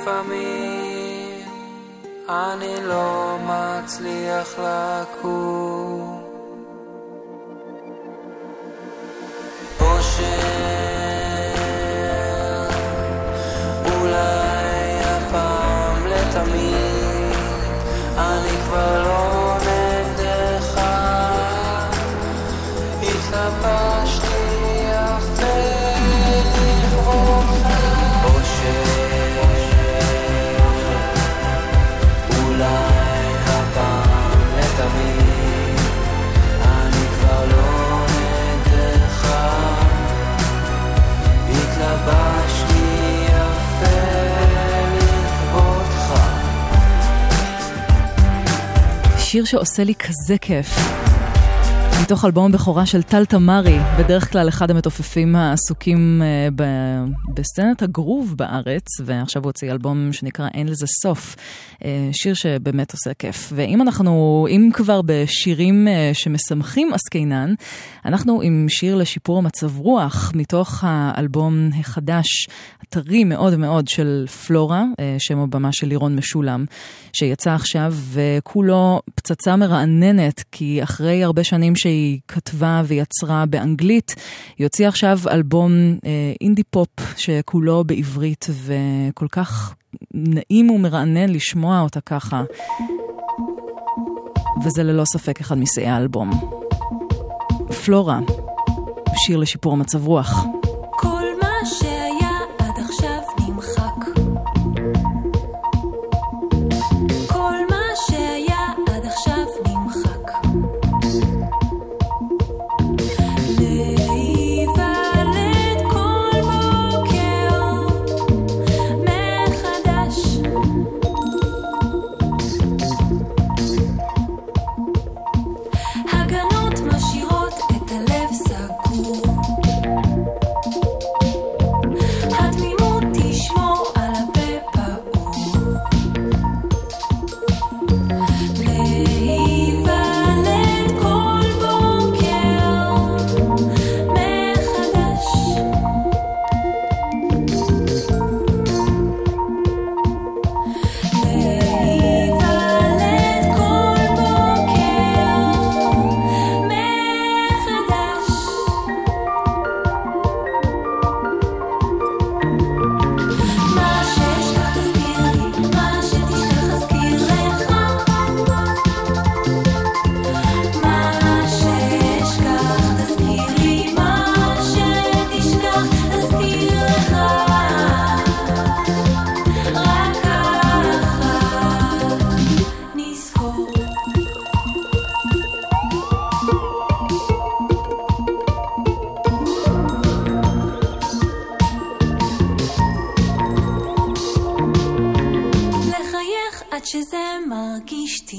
לפעמים אני לא מצליח לקום? שיר שעושה לי כזה כיף. מתוך אלבום בכורה של טל תמרי, בדרך כלל אחד המתופפים העסוקים אה, ב- בסצנת הגרוב בארץ, ועכשיו הוא הוציא אלבום שנקרא אין לזה סוף. אה, שיר שבאמת עושה כיף. ואם אנחנו, אם כבר בשירים אה, שמשמחים עסקינן, אנחנו עם שיר לשיפור המצב רוח, מתוך האלבום החדש, הטרי מאוד מאוד של פלורה, שם הבמה של לירון משולם, שיצא עכשיו, וכולו פצצה מרעננת, כי אחרי הרבה שנים שהיא כתבה ויצרה באנגלית, היא הוציאה עכשיו אלבום אה, אינדי פופ שכולו בעברית, וכל כך נעים ומרענן לשמוע אותה ככה. וזה ללא ספק אחד משיאי האלבום. פלורה, שיר לשיפור מצב רוח.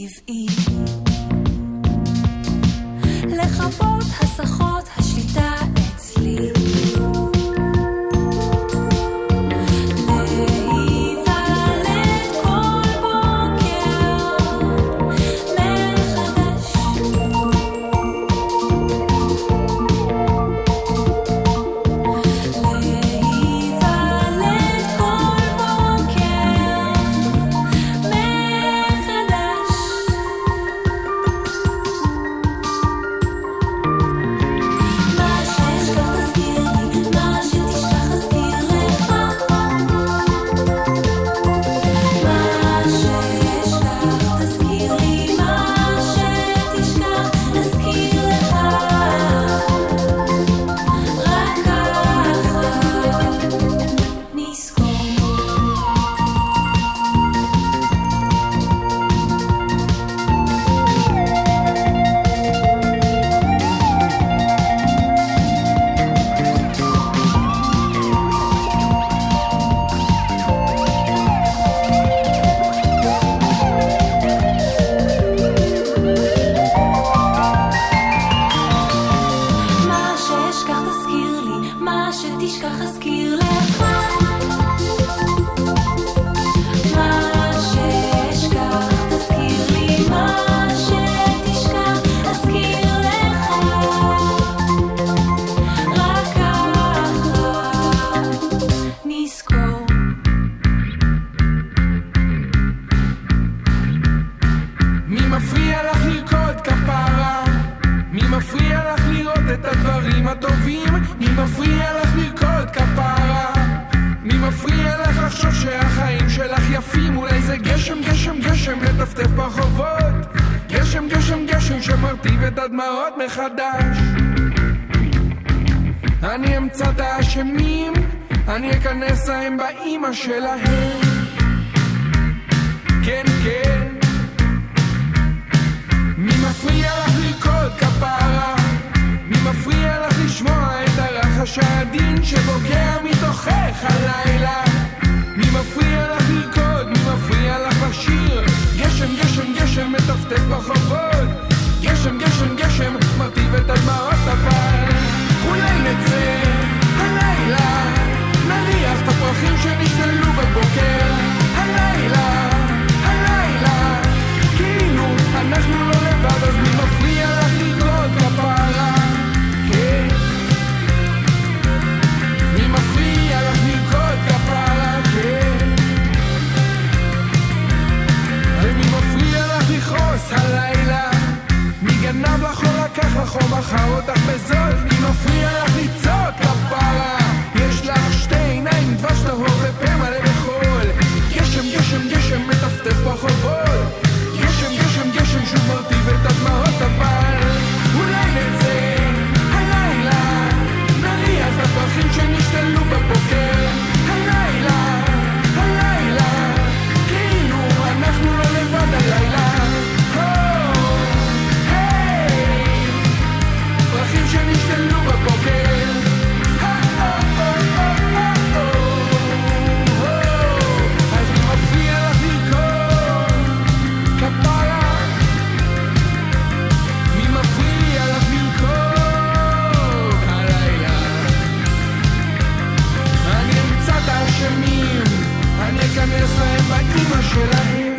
טבעי. לכבות הסחות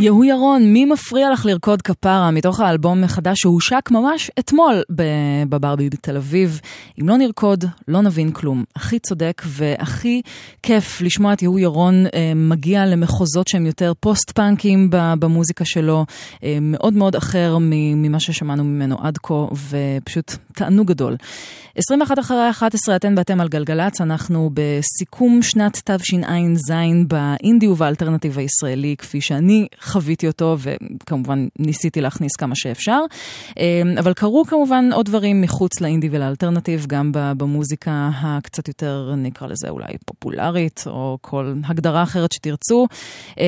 יהוא ירון, מי מפריע לך לרקוד כפרה מתוך האלבום מחדש שהושק ממש אתמול בברבי בתל אביב. אם לא נרקוד, לא נבין כלום. הכי צודק והכי כיף לשמוע את יהוא ירון אה, מגיע למחוזות שהם יותר פוסט-פאנקים במוזיקה שלו, אה, מאוד מאוד אחר ממה ששמענו ממנו עד כה, ופשוט תענוג גדול. 21 אחרי 11 אתן ואתם על גלגלצ, אנחנו בסיכום שנת תשע"ז באינדי ובאלטרנטיב הישראלי, כפי שאני חוויתי אותו, וכמובן ניסיתי להכניס כמה שאפשר. אמ, אבל קרו כמובן עוד דברים מחוץ לאינדי ולאלטרנטיב, גם במוזיקה הקצת יותר, נקרא לזה אולי פופולרית, או כל הגדרה אחרת שתרצו. אמ,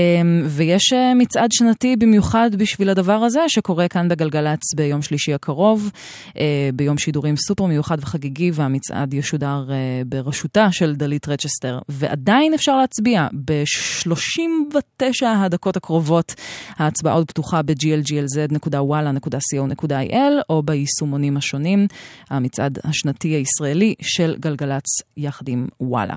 ויש אה, מצעד שנתי במיוחד בשביל הדבר הזה, שקורה כאן בגלגלצ ביום שלישי הקרוב, אה, ביום שידורים סופר מיוחד וחגיגי, והמצעד ישודר אה, בראשותה של דלית רצ'סטר. ועדיין אפשר להצביע ב-39 הדקות הקרובות. לחצות. ההצבעה עוד פתוחה ב-glglz.וואלה.co.il או ביישומונים השונים, המצעד השנתי הישראלי של גלגלצ יחד עם וואלה.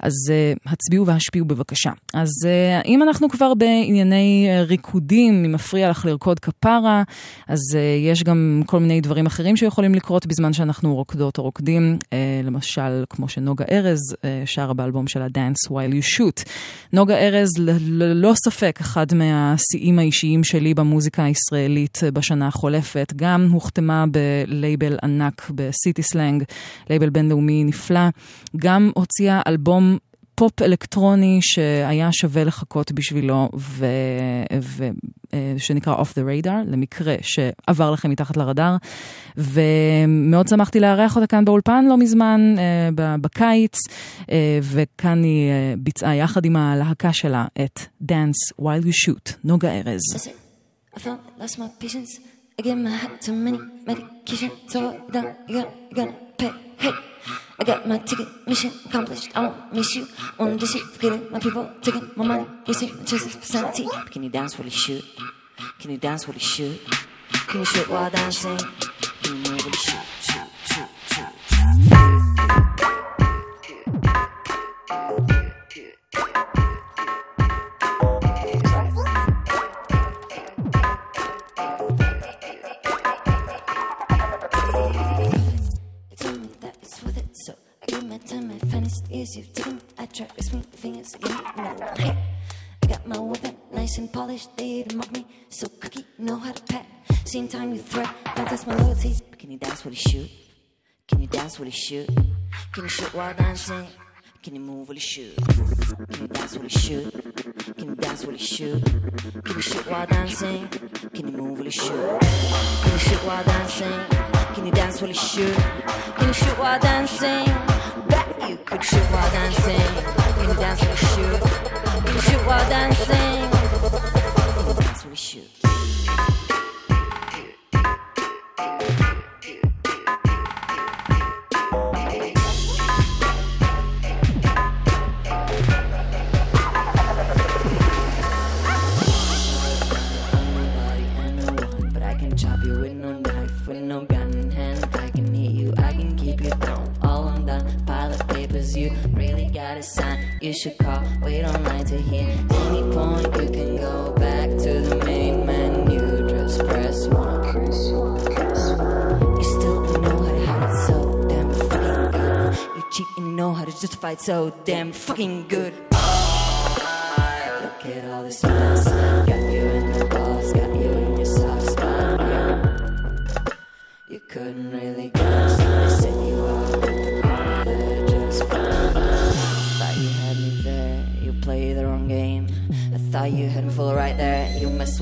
אז uh, הצביעו והשפיעו בבקשה. אז uh, אם אנחנו כבר בענייני uh, ריקודים, אם מפריע לך לרקוד כפרה, אז uh, יש גם כל מיני דברים אחרים שיכולים לקרות בזמן שאנחנו רוקדות או רוקדים, uh, למשל כמו שנוגה ארז uh, שרה באלבום שלה Dance While You Shoot. נוגה ארז ללא ספק אחד מהשיאים האישיים שלי במוזיקה הישראלית בשנה החולפת. גם הוחתמה בלייבל ענק ב City Slang, לייבל בינלאומי נפלא. גם הוציאה אלבום פופ אלקטרוני שהיה שווה לחכות בשבילו, ו... ו... אה, שנקרא Off the Radar, למקרה שעבר לכם מתחת לרדאר. ומאוד שמחתי לארח אותה כאן באולפן לא מזמן, אה, בקיץ, אה, וכאן היא ביצעה יחד עם הלהקה שלה את Dance While You Shoot, נוגה ארז. I give my heart to many medication, so I don't, you gotta, you gotta pay. Hey. I got my ticket, mission accomplished. I won't miss you. This shit, forgetting my people, taking my money, wasting my chances for sanity. Can you dance while you shoot? Can you dance while you shoot? Can you shoot while dancing? You've taken. I track with my fingers again. No, hey. I got my weapon nice and polished. They to mock me, so cookie know how to pat. Same time you threat, don't test my loyalty. But can you dance while you shoot? Can you dance while you shoot? Can you shoot while dancing? Can you move while you shoot? Can you dance while you shoot? Can you dance while you shoot? Can you shoot while dancing? Can you move while you shoot? Can you shoot while dancing? Can you dance while you shoot? Can you shoot while dancing? You could shoot while dancing in the dance we shoot. You could shoot while dancing in the dance we shoot. You should call. Wait online to hear any point. You can go back to the main menu. Just press one. You still know how to hide so damn fucking good. You cheat and you know how to justify it so damn fucking good.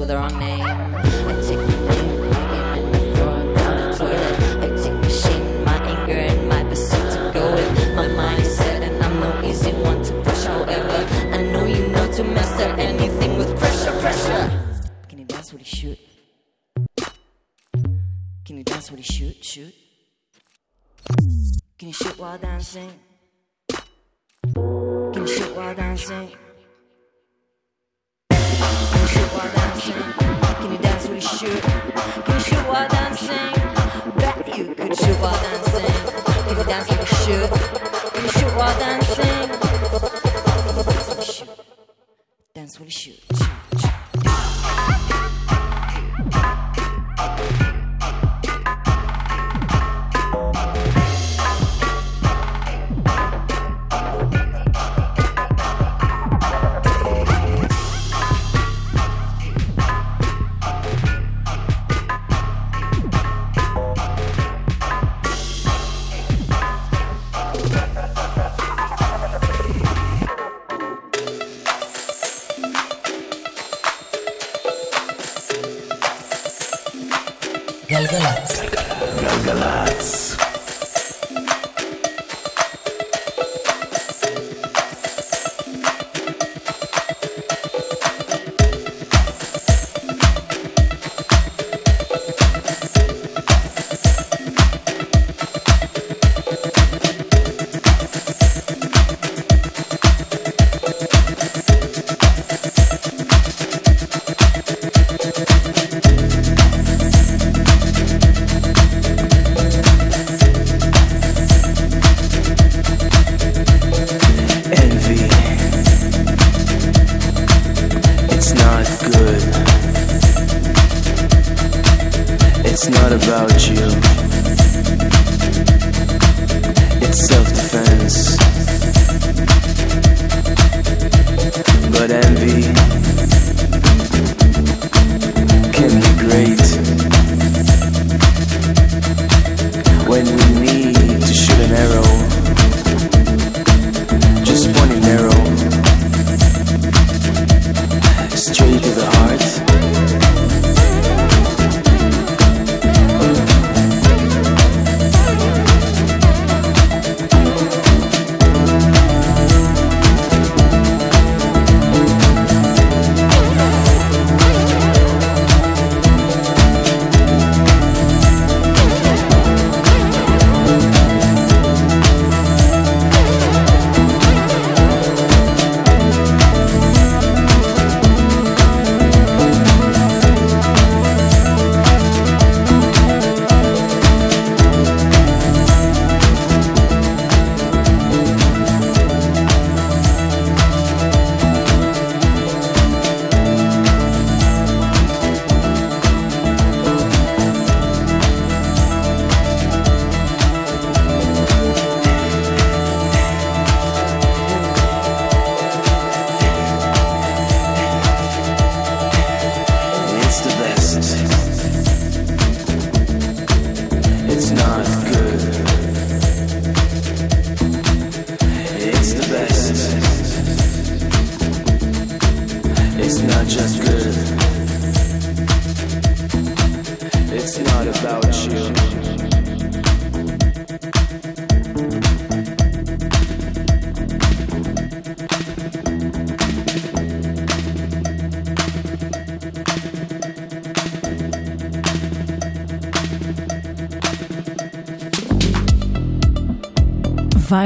With the wrong name. I take my my and I throw down the toilet. I take my shame, my anger, and my pursuit to go with. My mind is set, and I'm no easy one to push. However, I know you know to master anything with pressure, pressure. Can you dance with you shoot? Can you dance with you shoot, shoot? Can you shoot while dancing? Can you shoot while dancing? Can you dance with a shoot? Can you shoot while dancing? Bet you could shoot while dancing. Can you dance with a shoe? Can you shoot while dancing? Dance with a shoot. Dance with a shoe.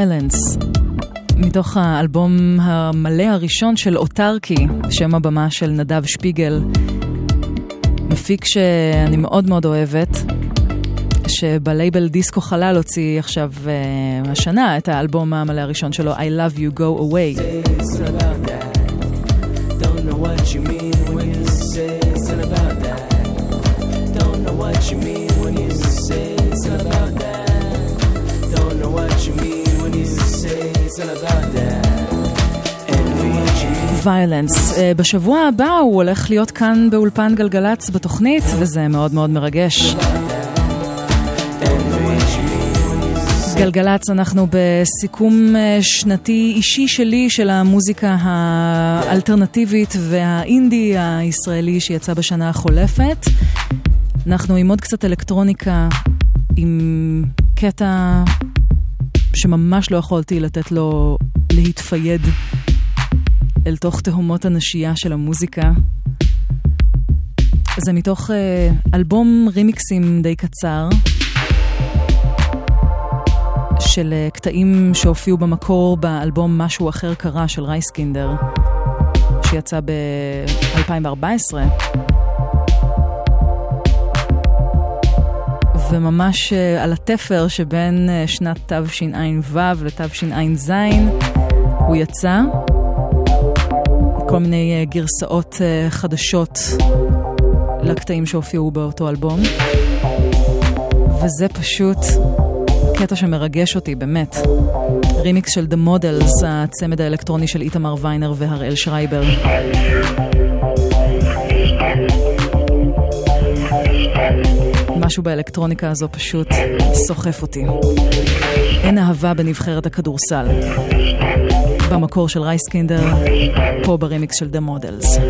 ויילנס, מתוך האלבום המלא הראשון של אוטרקי, שם הבמה של נדב שפיגל, מפיק שאני מאוד מאוד אוהבת, שבלייבל דיסקו חלל הוציא עכשיו uh, השנה את האלבום המלא הראשון שלו, I Love You Go Away. ויילנס. Uh, בשבוע הבא הוא הולך להיות כאן באולפן גלגלצ בתוכנית, וזה מאוד מאוד מרגש. גלגלצ, אנחנו בסיכום uh, שנתי אישי שלי של המוזיקה האלטרנטיבית והאינדי הישראלי שיצא בשנה החולפת. אנחנו עם עוד קצת אלקטרוניקה, עם קטע שממש לא יכולתי לתת לו להתפייד אל תוך תהומות הנשייה של המוזיקה. זה מתוך אה, אלבום רימיקסים די קצר, של אה, קטעים שהופיעו במקור באלבום משהו אחר קרה של רייסקינדר, שיצא ב-2014. וממש אה, על התפר שבין שנת תשע"ו לתשע"ז הוא יצא. כל מיני אה, גרסאות אה, חדשות לקטעים שהופיעו באותו אלבום. וזה פשוט קטע שמרגש אותי, באמת. רימיקס של The Models, הצמד האלקטרוני של איתמר ויינר והראל שרייבר. משהו באלקטרוניקה הזו פשוט סוחף אותי. אין אהבה בנבחרת הכדורסל. במקור של רייסקינדר, פה ברימיקס של The Models.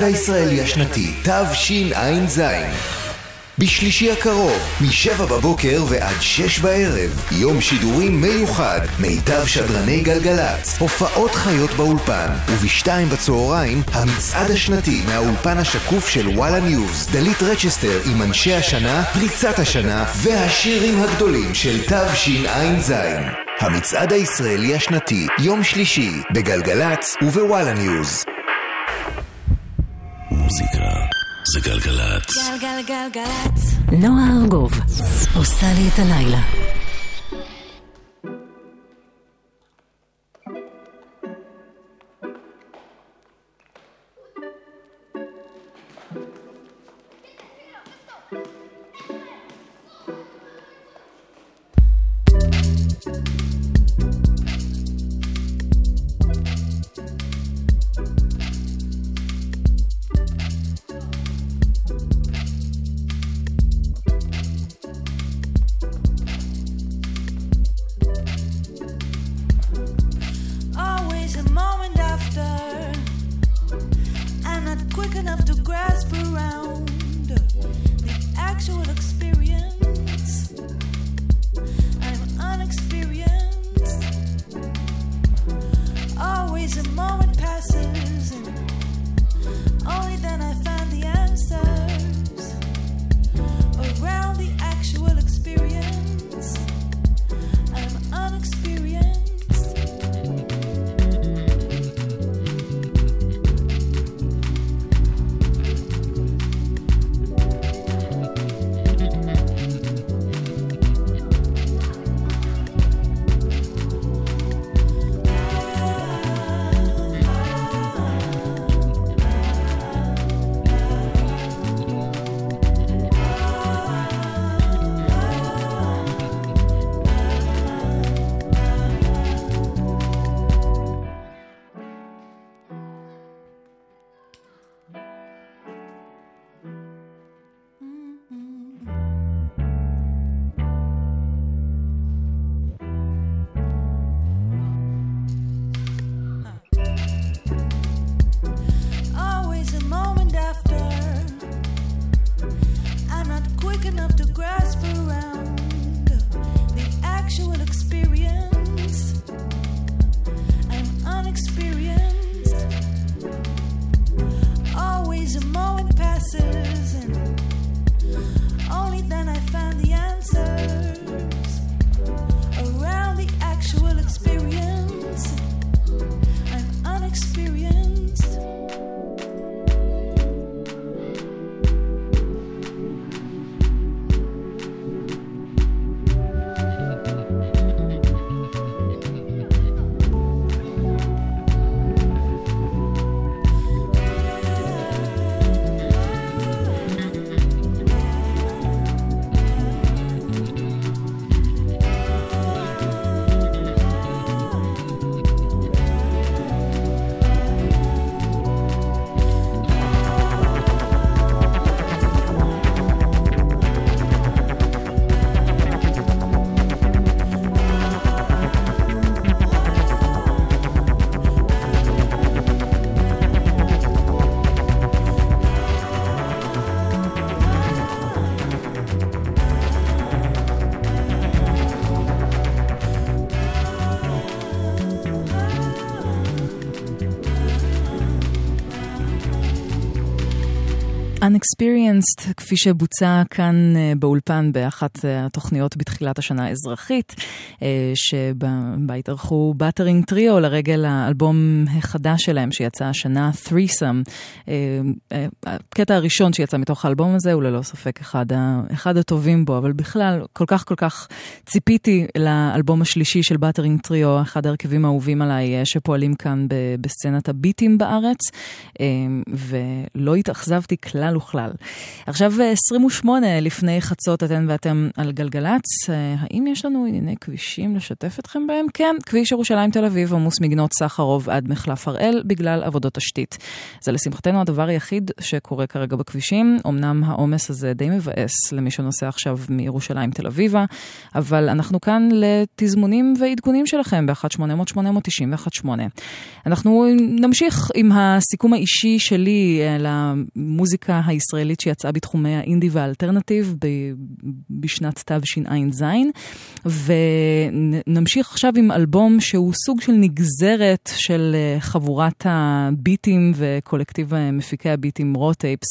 המצעד הישראלי השנתי, תשע"ז. בשלישי הקרוב, משבע בבוקר ועד שש בערב, יום שידורים מיוחד, מיטב שדרני גלגלצ, הופעות חיות באולפן, ובשתיים בצהריים, המצעד השנתי מהאולפן השקוף של וואלה ניוז, דלית רצ'סטר עם אנשי השנה, פריצת השנה, והשירים הגדולים של תשע"ז. המצעד הישראלי השנתי, יום שלישי, בגלגלצ ובוואלה ניוז. גלגלגלגלצ. נועה ארגוב עושה לי את הלילה. Unexperienced, כפי שבוצע כאן אה, באולפן באחת אה, התוכניות בתחילת השנה האזרחית, שבה התארחו Buttering Trio לרגל האלבום החדש שלהם שיצא השנה, Threesome. הקטע הראשון שיצא מתוך האלבום הזה הוא ללא ספק אחד, אחד הטובים בו, אבל בכלל כל כך כל כך ציפיתי לאלבום השלישי של Buttering Trio, אחד ההרכבים האהובים עליי שפועלים כאן בסצנת הביטים בארץ, ולא התאכזבתי כלל. כלל וכלל. עכשיו 28 לפני חצות אתן ואתם על גלגלצ. האם יש לנו ענייני כבישים לשתף אתכם בהם? כן, כביש ירושלים תל אביב עמוס מגנות סחרוב עד מחלף הראל בגלל עבודות תשתית. זה לשמחתנו הדבר היחיד שקורה כרגע בכבישים. אמנם העומס הזה די מבאס למי שנוסע עכשיו מירושלים תל אביבה, אבל אנחנו כאן לתזמונים ועדכונים שלכם ב-1-800-891-8. אנחנו נמשיך עם הסיכום האישי שלי למוזיקה הישראלית שיצאה בתחומי האינדי והאלטרנטיב בשנת תשע"ז, ונמשיך עכשיו עם אלבום שהוא סוג של נגזרת של חבורת הביטים וקולקטיב מפיקי הביטים רוטייפס.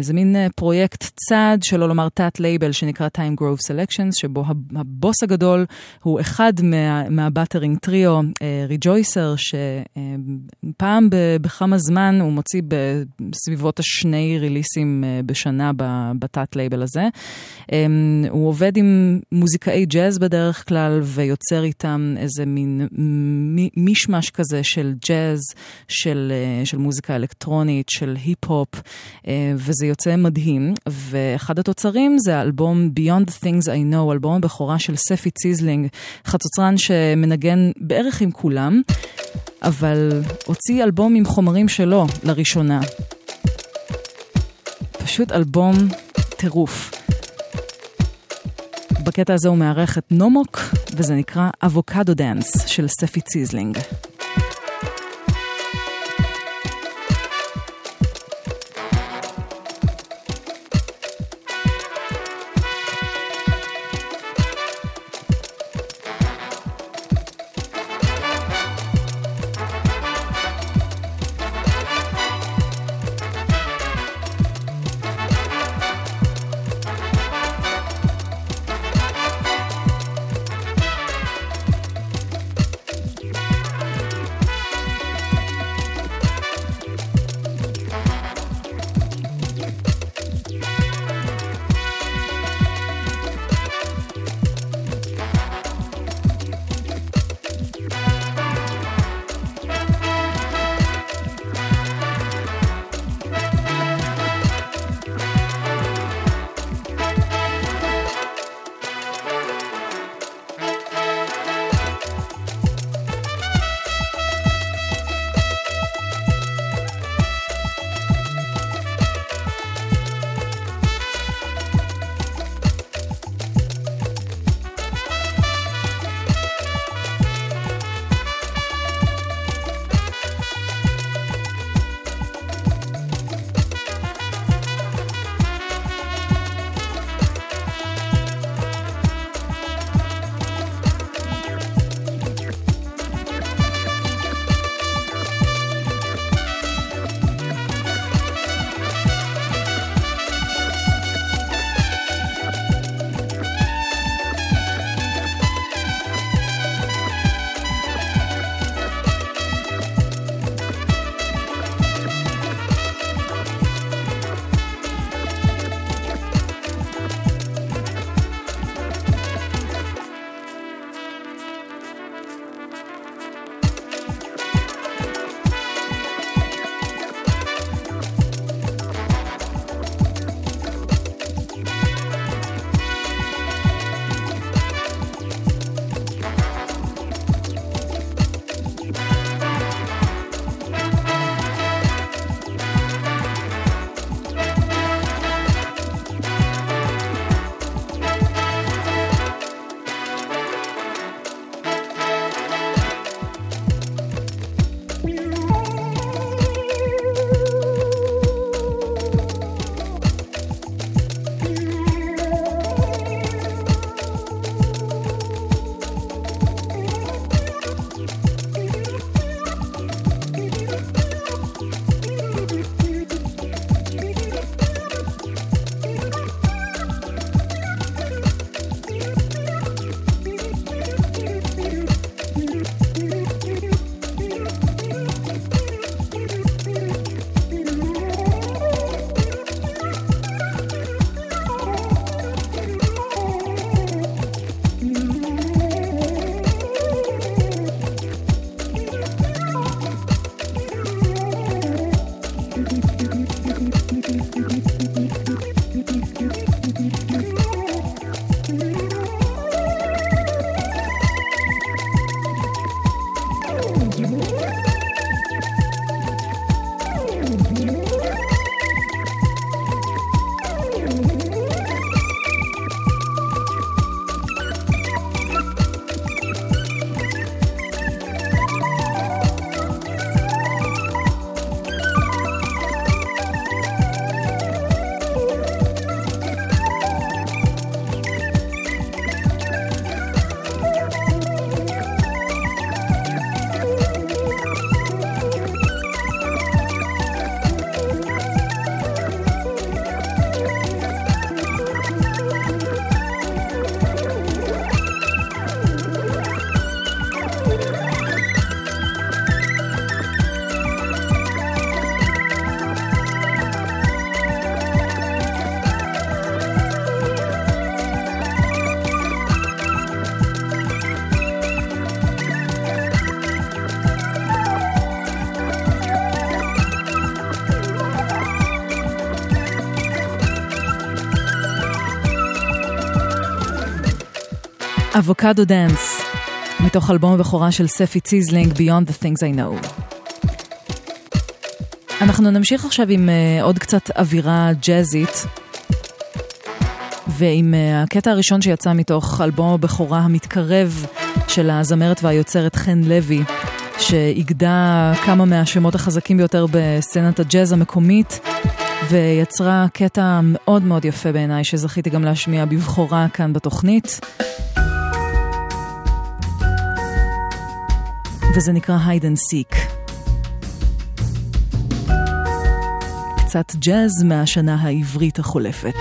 זה מין פרויקט צעד, שלא לומר תת-לייבל, שנקרא Time Grove Selections, שבו הבוס הגדול הוא אחד מה, מה Buttering Trio, Rejoicer, שפעם בכמה זמן הוא מוציא בסביבות השני ריליסים בשנה בתת-לייבל הזה. הוא עובד עם מוזיקאי ג'אז בדרך כלל, ויוצר איתם איזה מין מישמש כזה של ג'אז, של, של מוזיקה אלקטרונית, של היפ-הופ, וזה יוצא מדהים. ואחד התוצרים זה האלבום Beyond the Things I Know, אלבום הבכורה של ספי ציזלינג, חצוצרן שמנגן בערך עם כולם, אבל הוציא אלבום עם חומרים שלו לראשונה. פשוט אלבום טירוף. בקטע הזה הוא מארח את Nomok, וזה נקרא Avocado Dance של ספי ציזלינג. אבוקדו דאנס, מתוך אלבום הבכורה של ספי ציזלינג, Beyond the Things I Know. אנחנו נמשיך עכשיו עם uh, עוד קצת אווירה ג'אזית, ועם uh, הקטע הראשון שיצא מתוך אלבום הבכורה המתקרב של הזמרת והיוצרת חן לוי, שאיגדה כמה מהשמות החזקים ביותר בסצנת הג'אז המקומית. ויצרה קטע מאוד מאוד יפה בעיניי, שזכיתי גם להשמיע בבכורה כאן בתוכנית. וזה נקרא hide and seek. קצת ג'אז מהשנה העברית החולפת.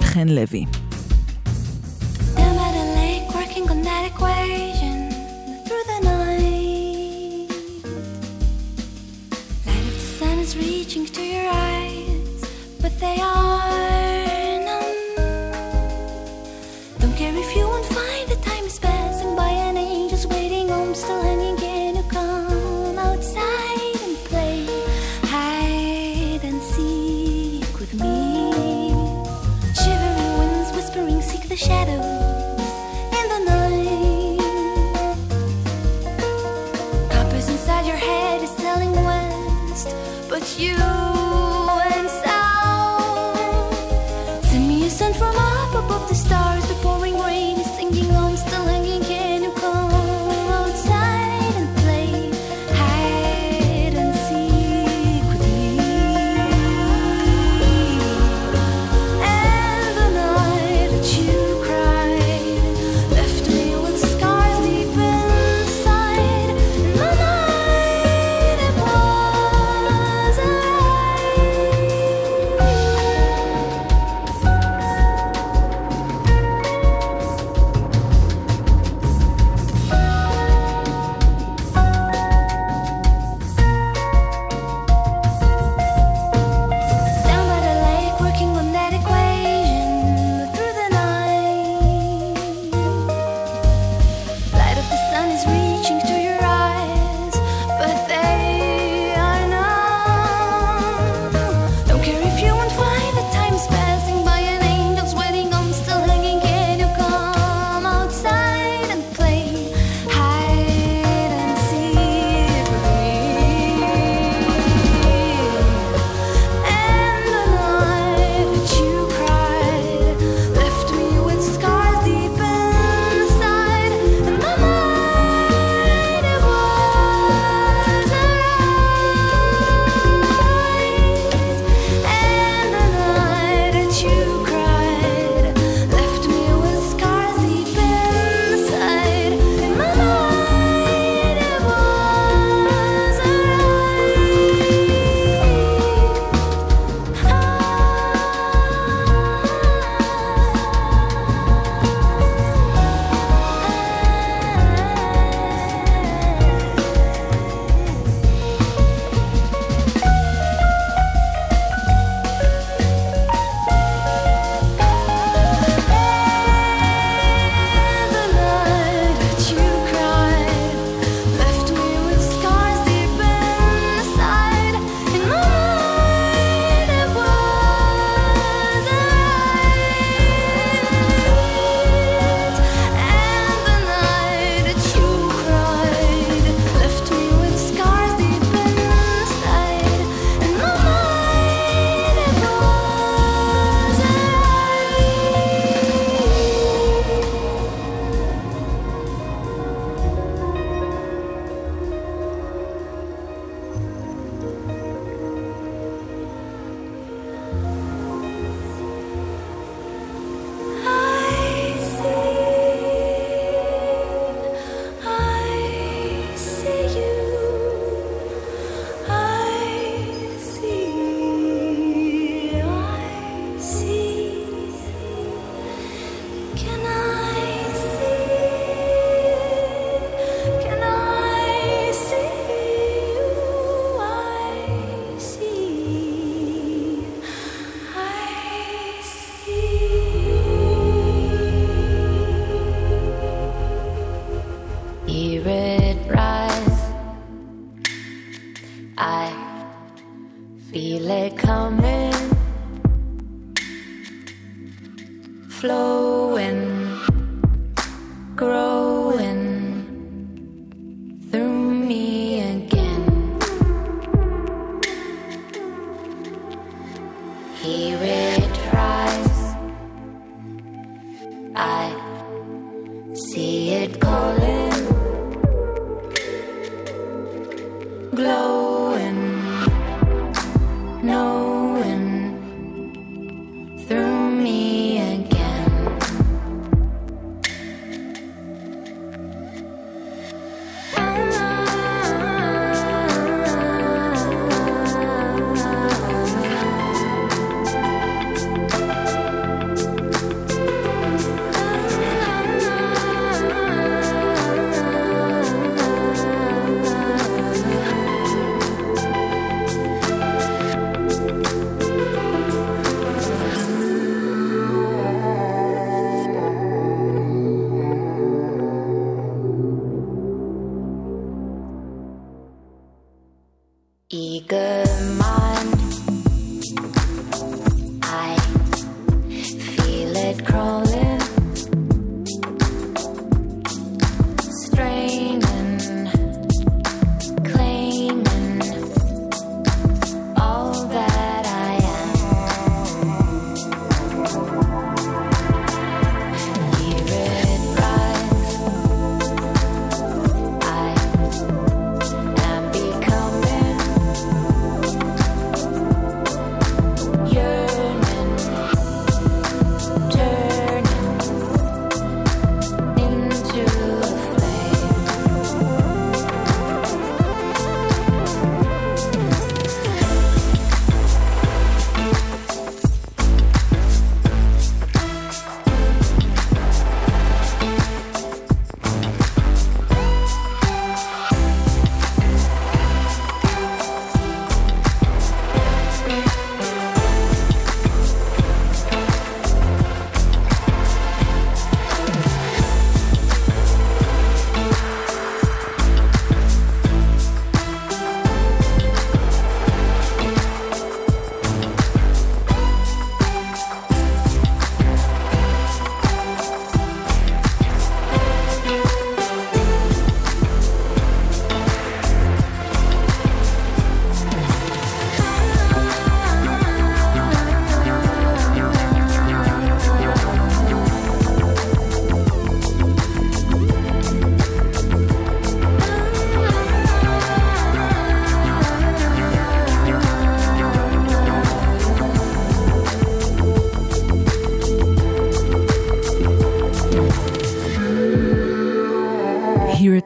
חן לוי. reaching to your eyes, but they are.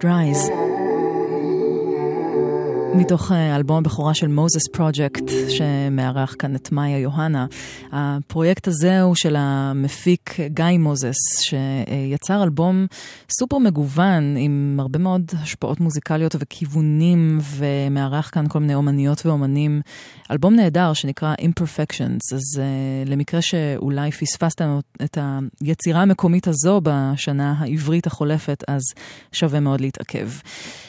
Rise. מתוך אה, אלבום הבכורה של מוזס פרויקט, שמארח כאן את מאיה יוהנה. הפרויקט הזה הוא של המפיק גיא מוזס, שיצר אלבום סופר מגוון, עם הרבה מאוד השפעות מוזיקליות וכיוונים, ומארח כאן כל מיני אומניות ואומנים. אלבום נהדר שנקרא Imperfections, אז uh, למקרה שאולי פספסתם את היצירה המקומית הזו בשנה העברית החולפת, אז שווה מאוד להתעכב.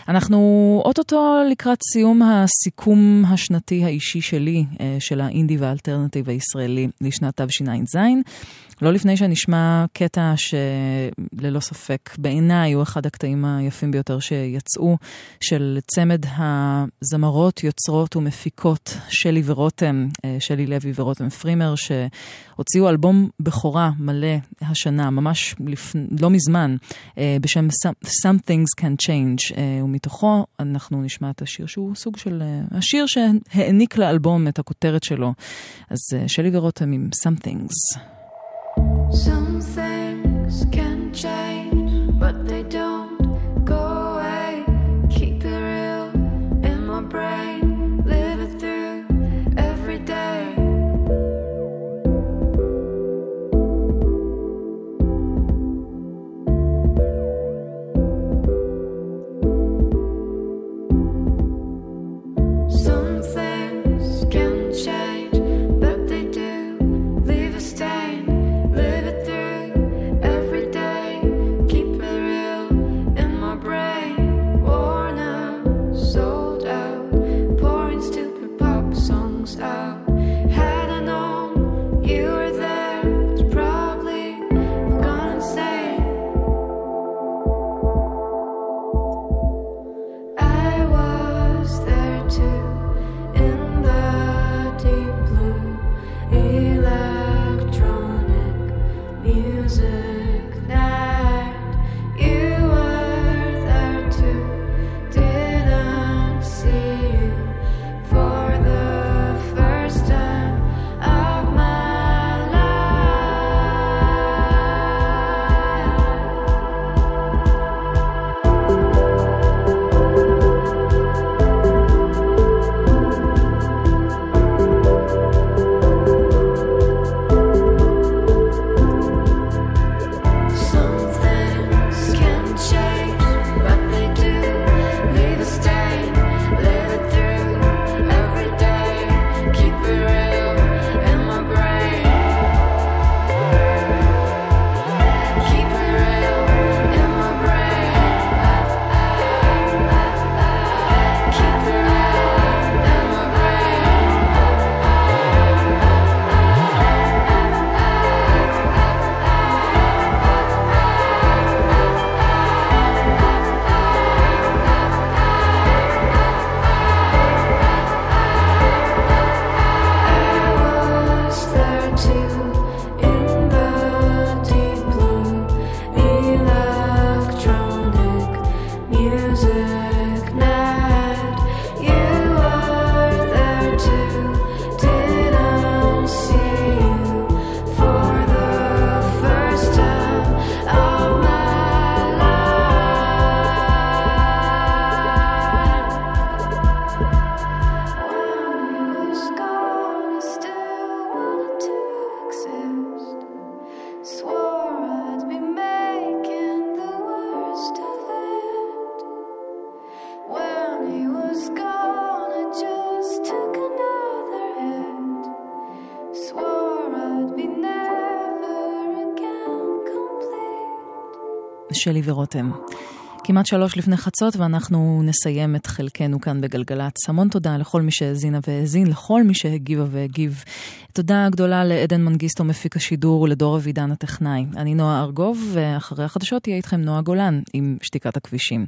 אנחנו אוטוטו לקראת סיום הסיכום השנתי האישי שלי, uh, של האינדי והאלטרנטיב הישראלי לשנת תשע"ז. לא לפני שנשמע קטע שללא ספק בעיניי הוא אחד הקטעים היפים ביותר שיצאו, של צמד הזמרות, יוצרות ומפיקות שלי ורותם, שלי לוי ורותם פרימר, שהוציאו אלבום בכורה מלא השנה, ממש לפ... לא מזמן, בשם Some Things Can Change, ומתוכו אנחנו נשמע את השיר שהוא סוג של, השיר שהעניק לאלבום את הכותרת שלו. אז שלי ורותם עם Some Things. Some things can שלי ורותם. כמעט שלוש לפני חצות ואנחנו נסיים את חלקנו כאן בגלגלצ. המון תודה לכל מי שהאזינה והאזין, לכל מי שהגיבה והגיב. תודה גדולה לעדן מנגיסטו מפיק השידור ולדור אבידן הטכנאי. אני נועה ארגוב, ואחרי החדשות תהיה איתכם נועה גולן עם שתיקת הכבישים.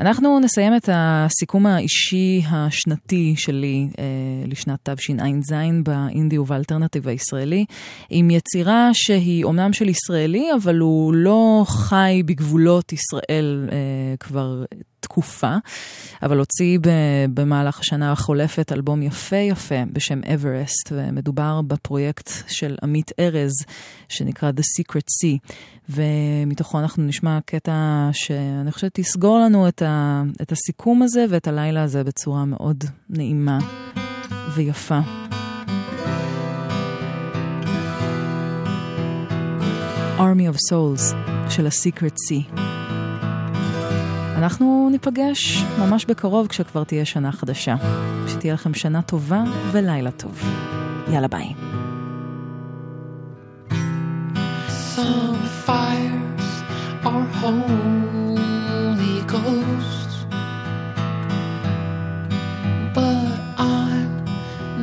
אנחנו נסיים את הסיכום האישי השנתי שלי אה, לשנת תשע"ז באינדי ובאלטרנטיב הישראלי, עם יצירה שהיא אומנם של ישראלי, אבל הוא לא חי בגבולות ישראל אה, כבר תקופה, אבל הוציא במהלך השנה החולפת אלבום יפה יפה בשם אברסט, ומדובר בפרויקט של עמית ארז, שנקרא The Secret Sea, ומתוכו אנחנו נשמע קטע שאני חושבת תסגור לנו את, ה, את הסיכום הזה ואת הלילה הזה בצורה מאוד נעימה ויפה. Army of Souls של ה-Secret Sea. אנחנו ניפגש ממש בקרוב כשכבר תהיה שנה חדשה. שתהיה לכם שנה טובה ולילה טוב. יאללה ביי.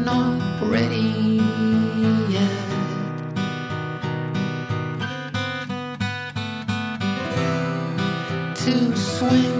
Not ready away.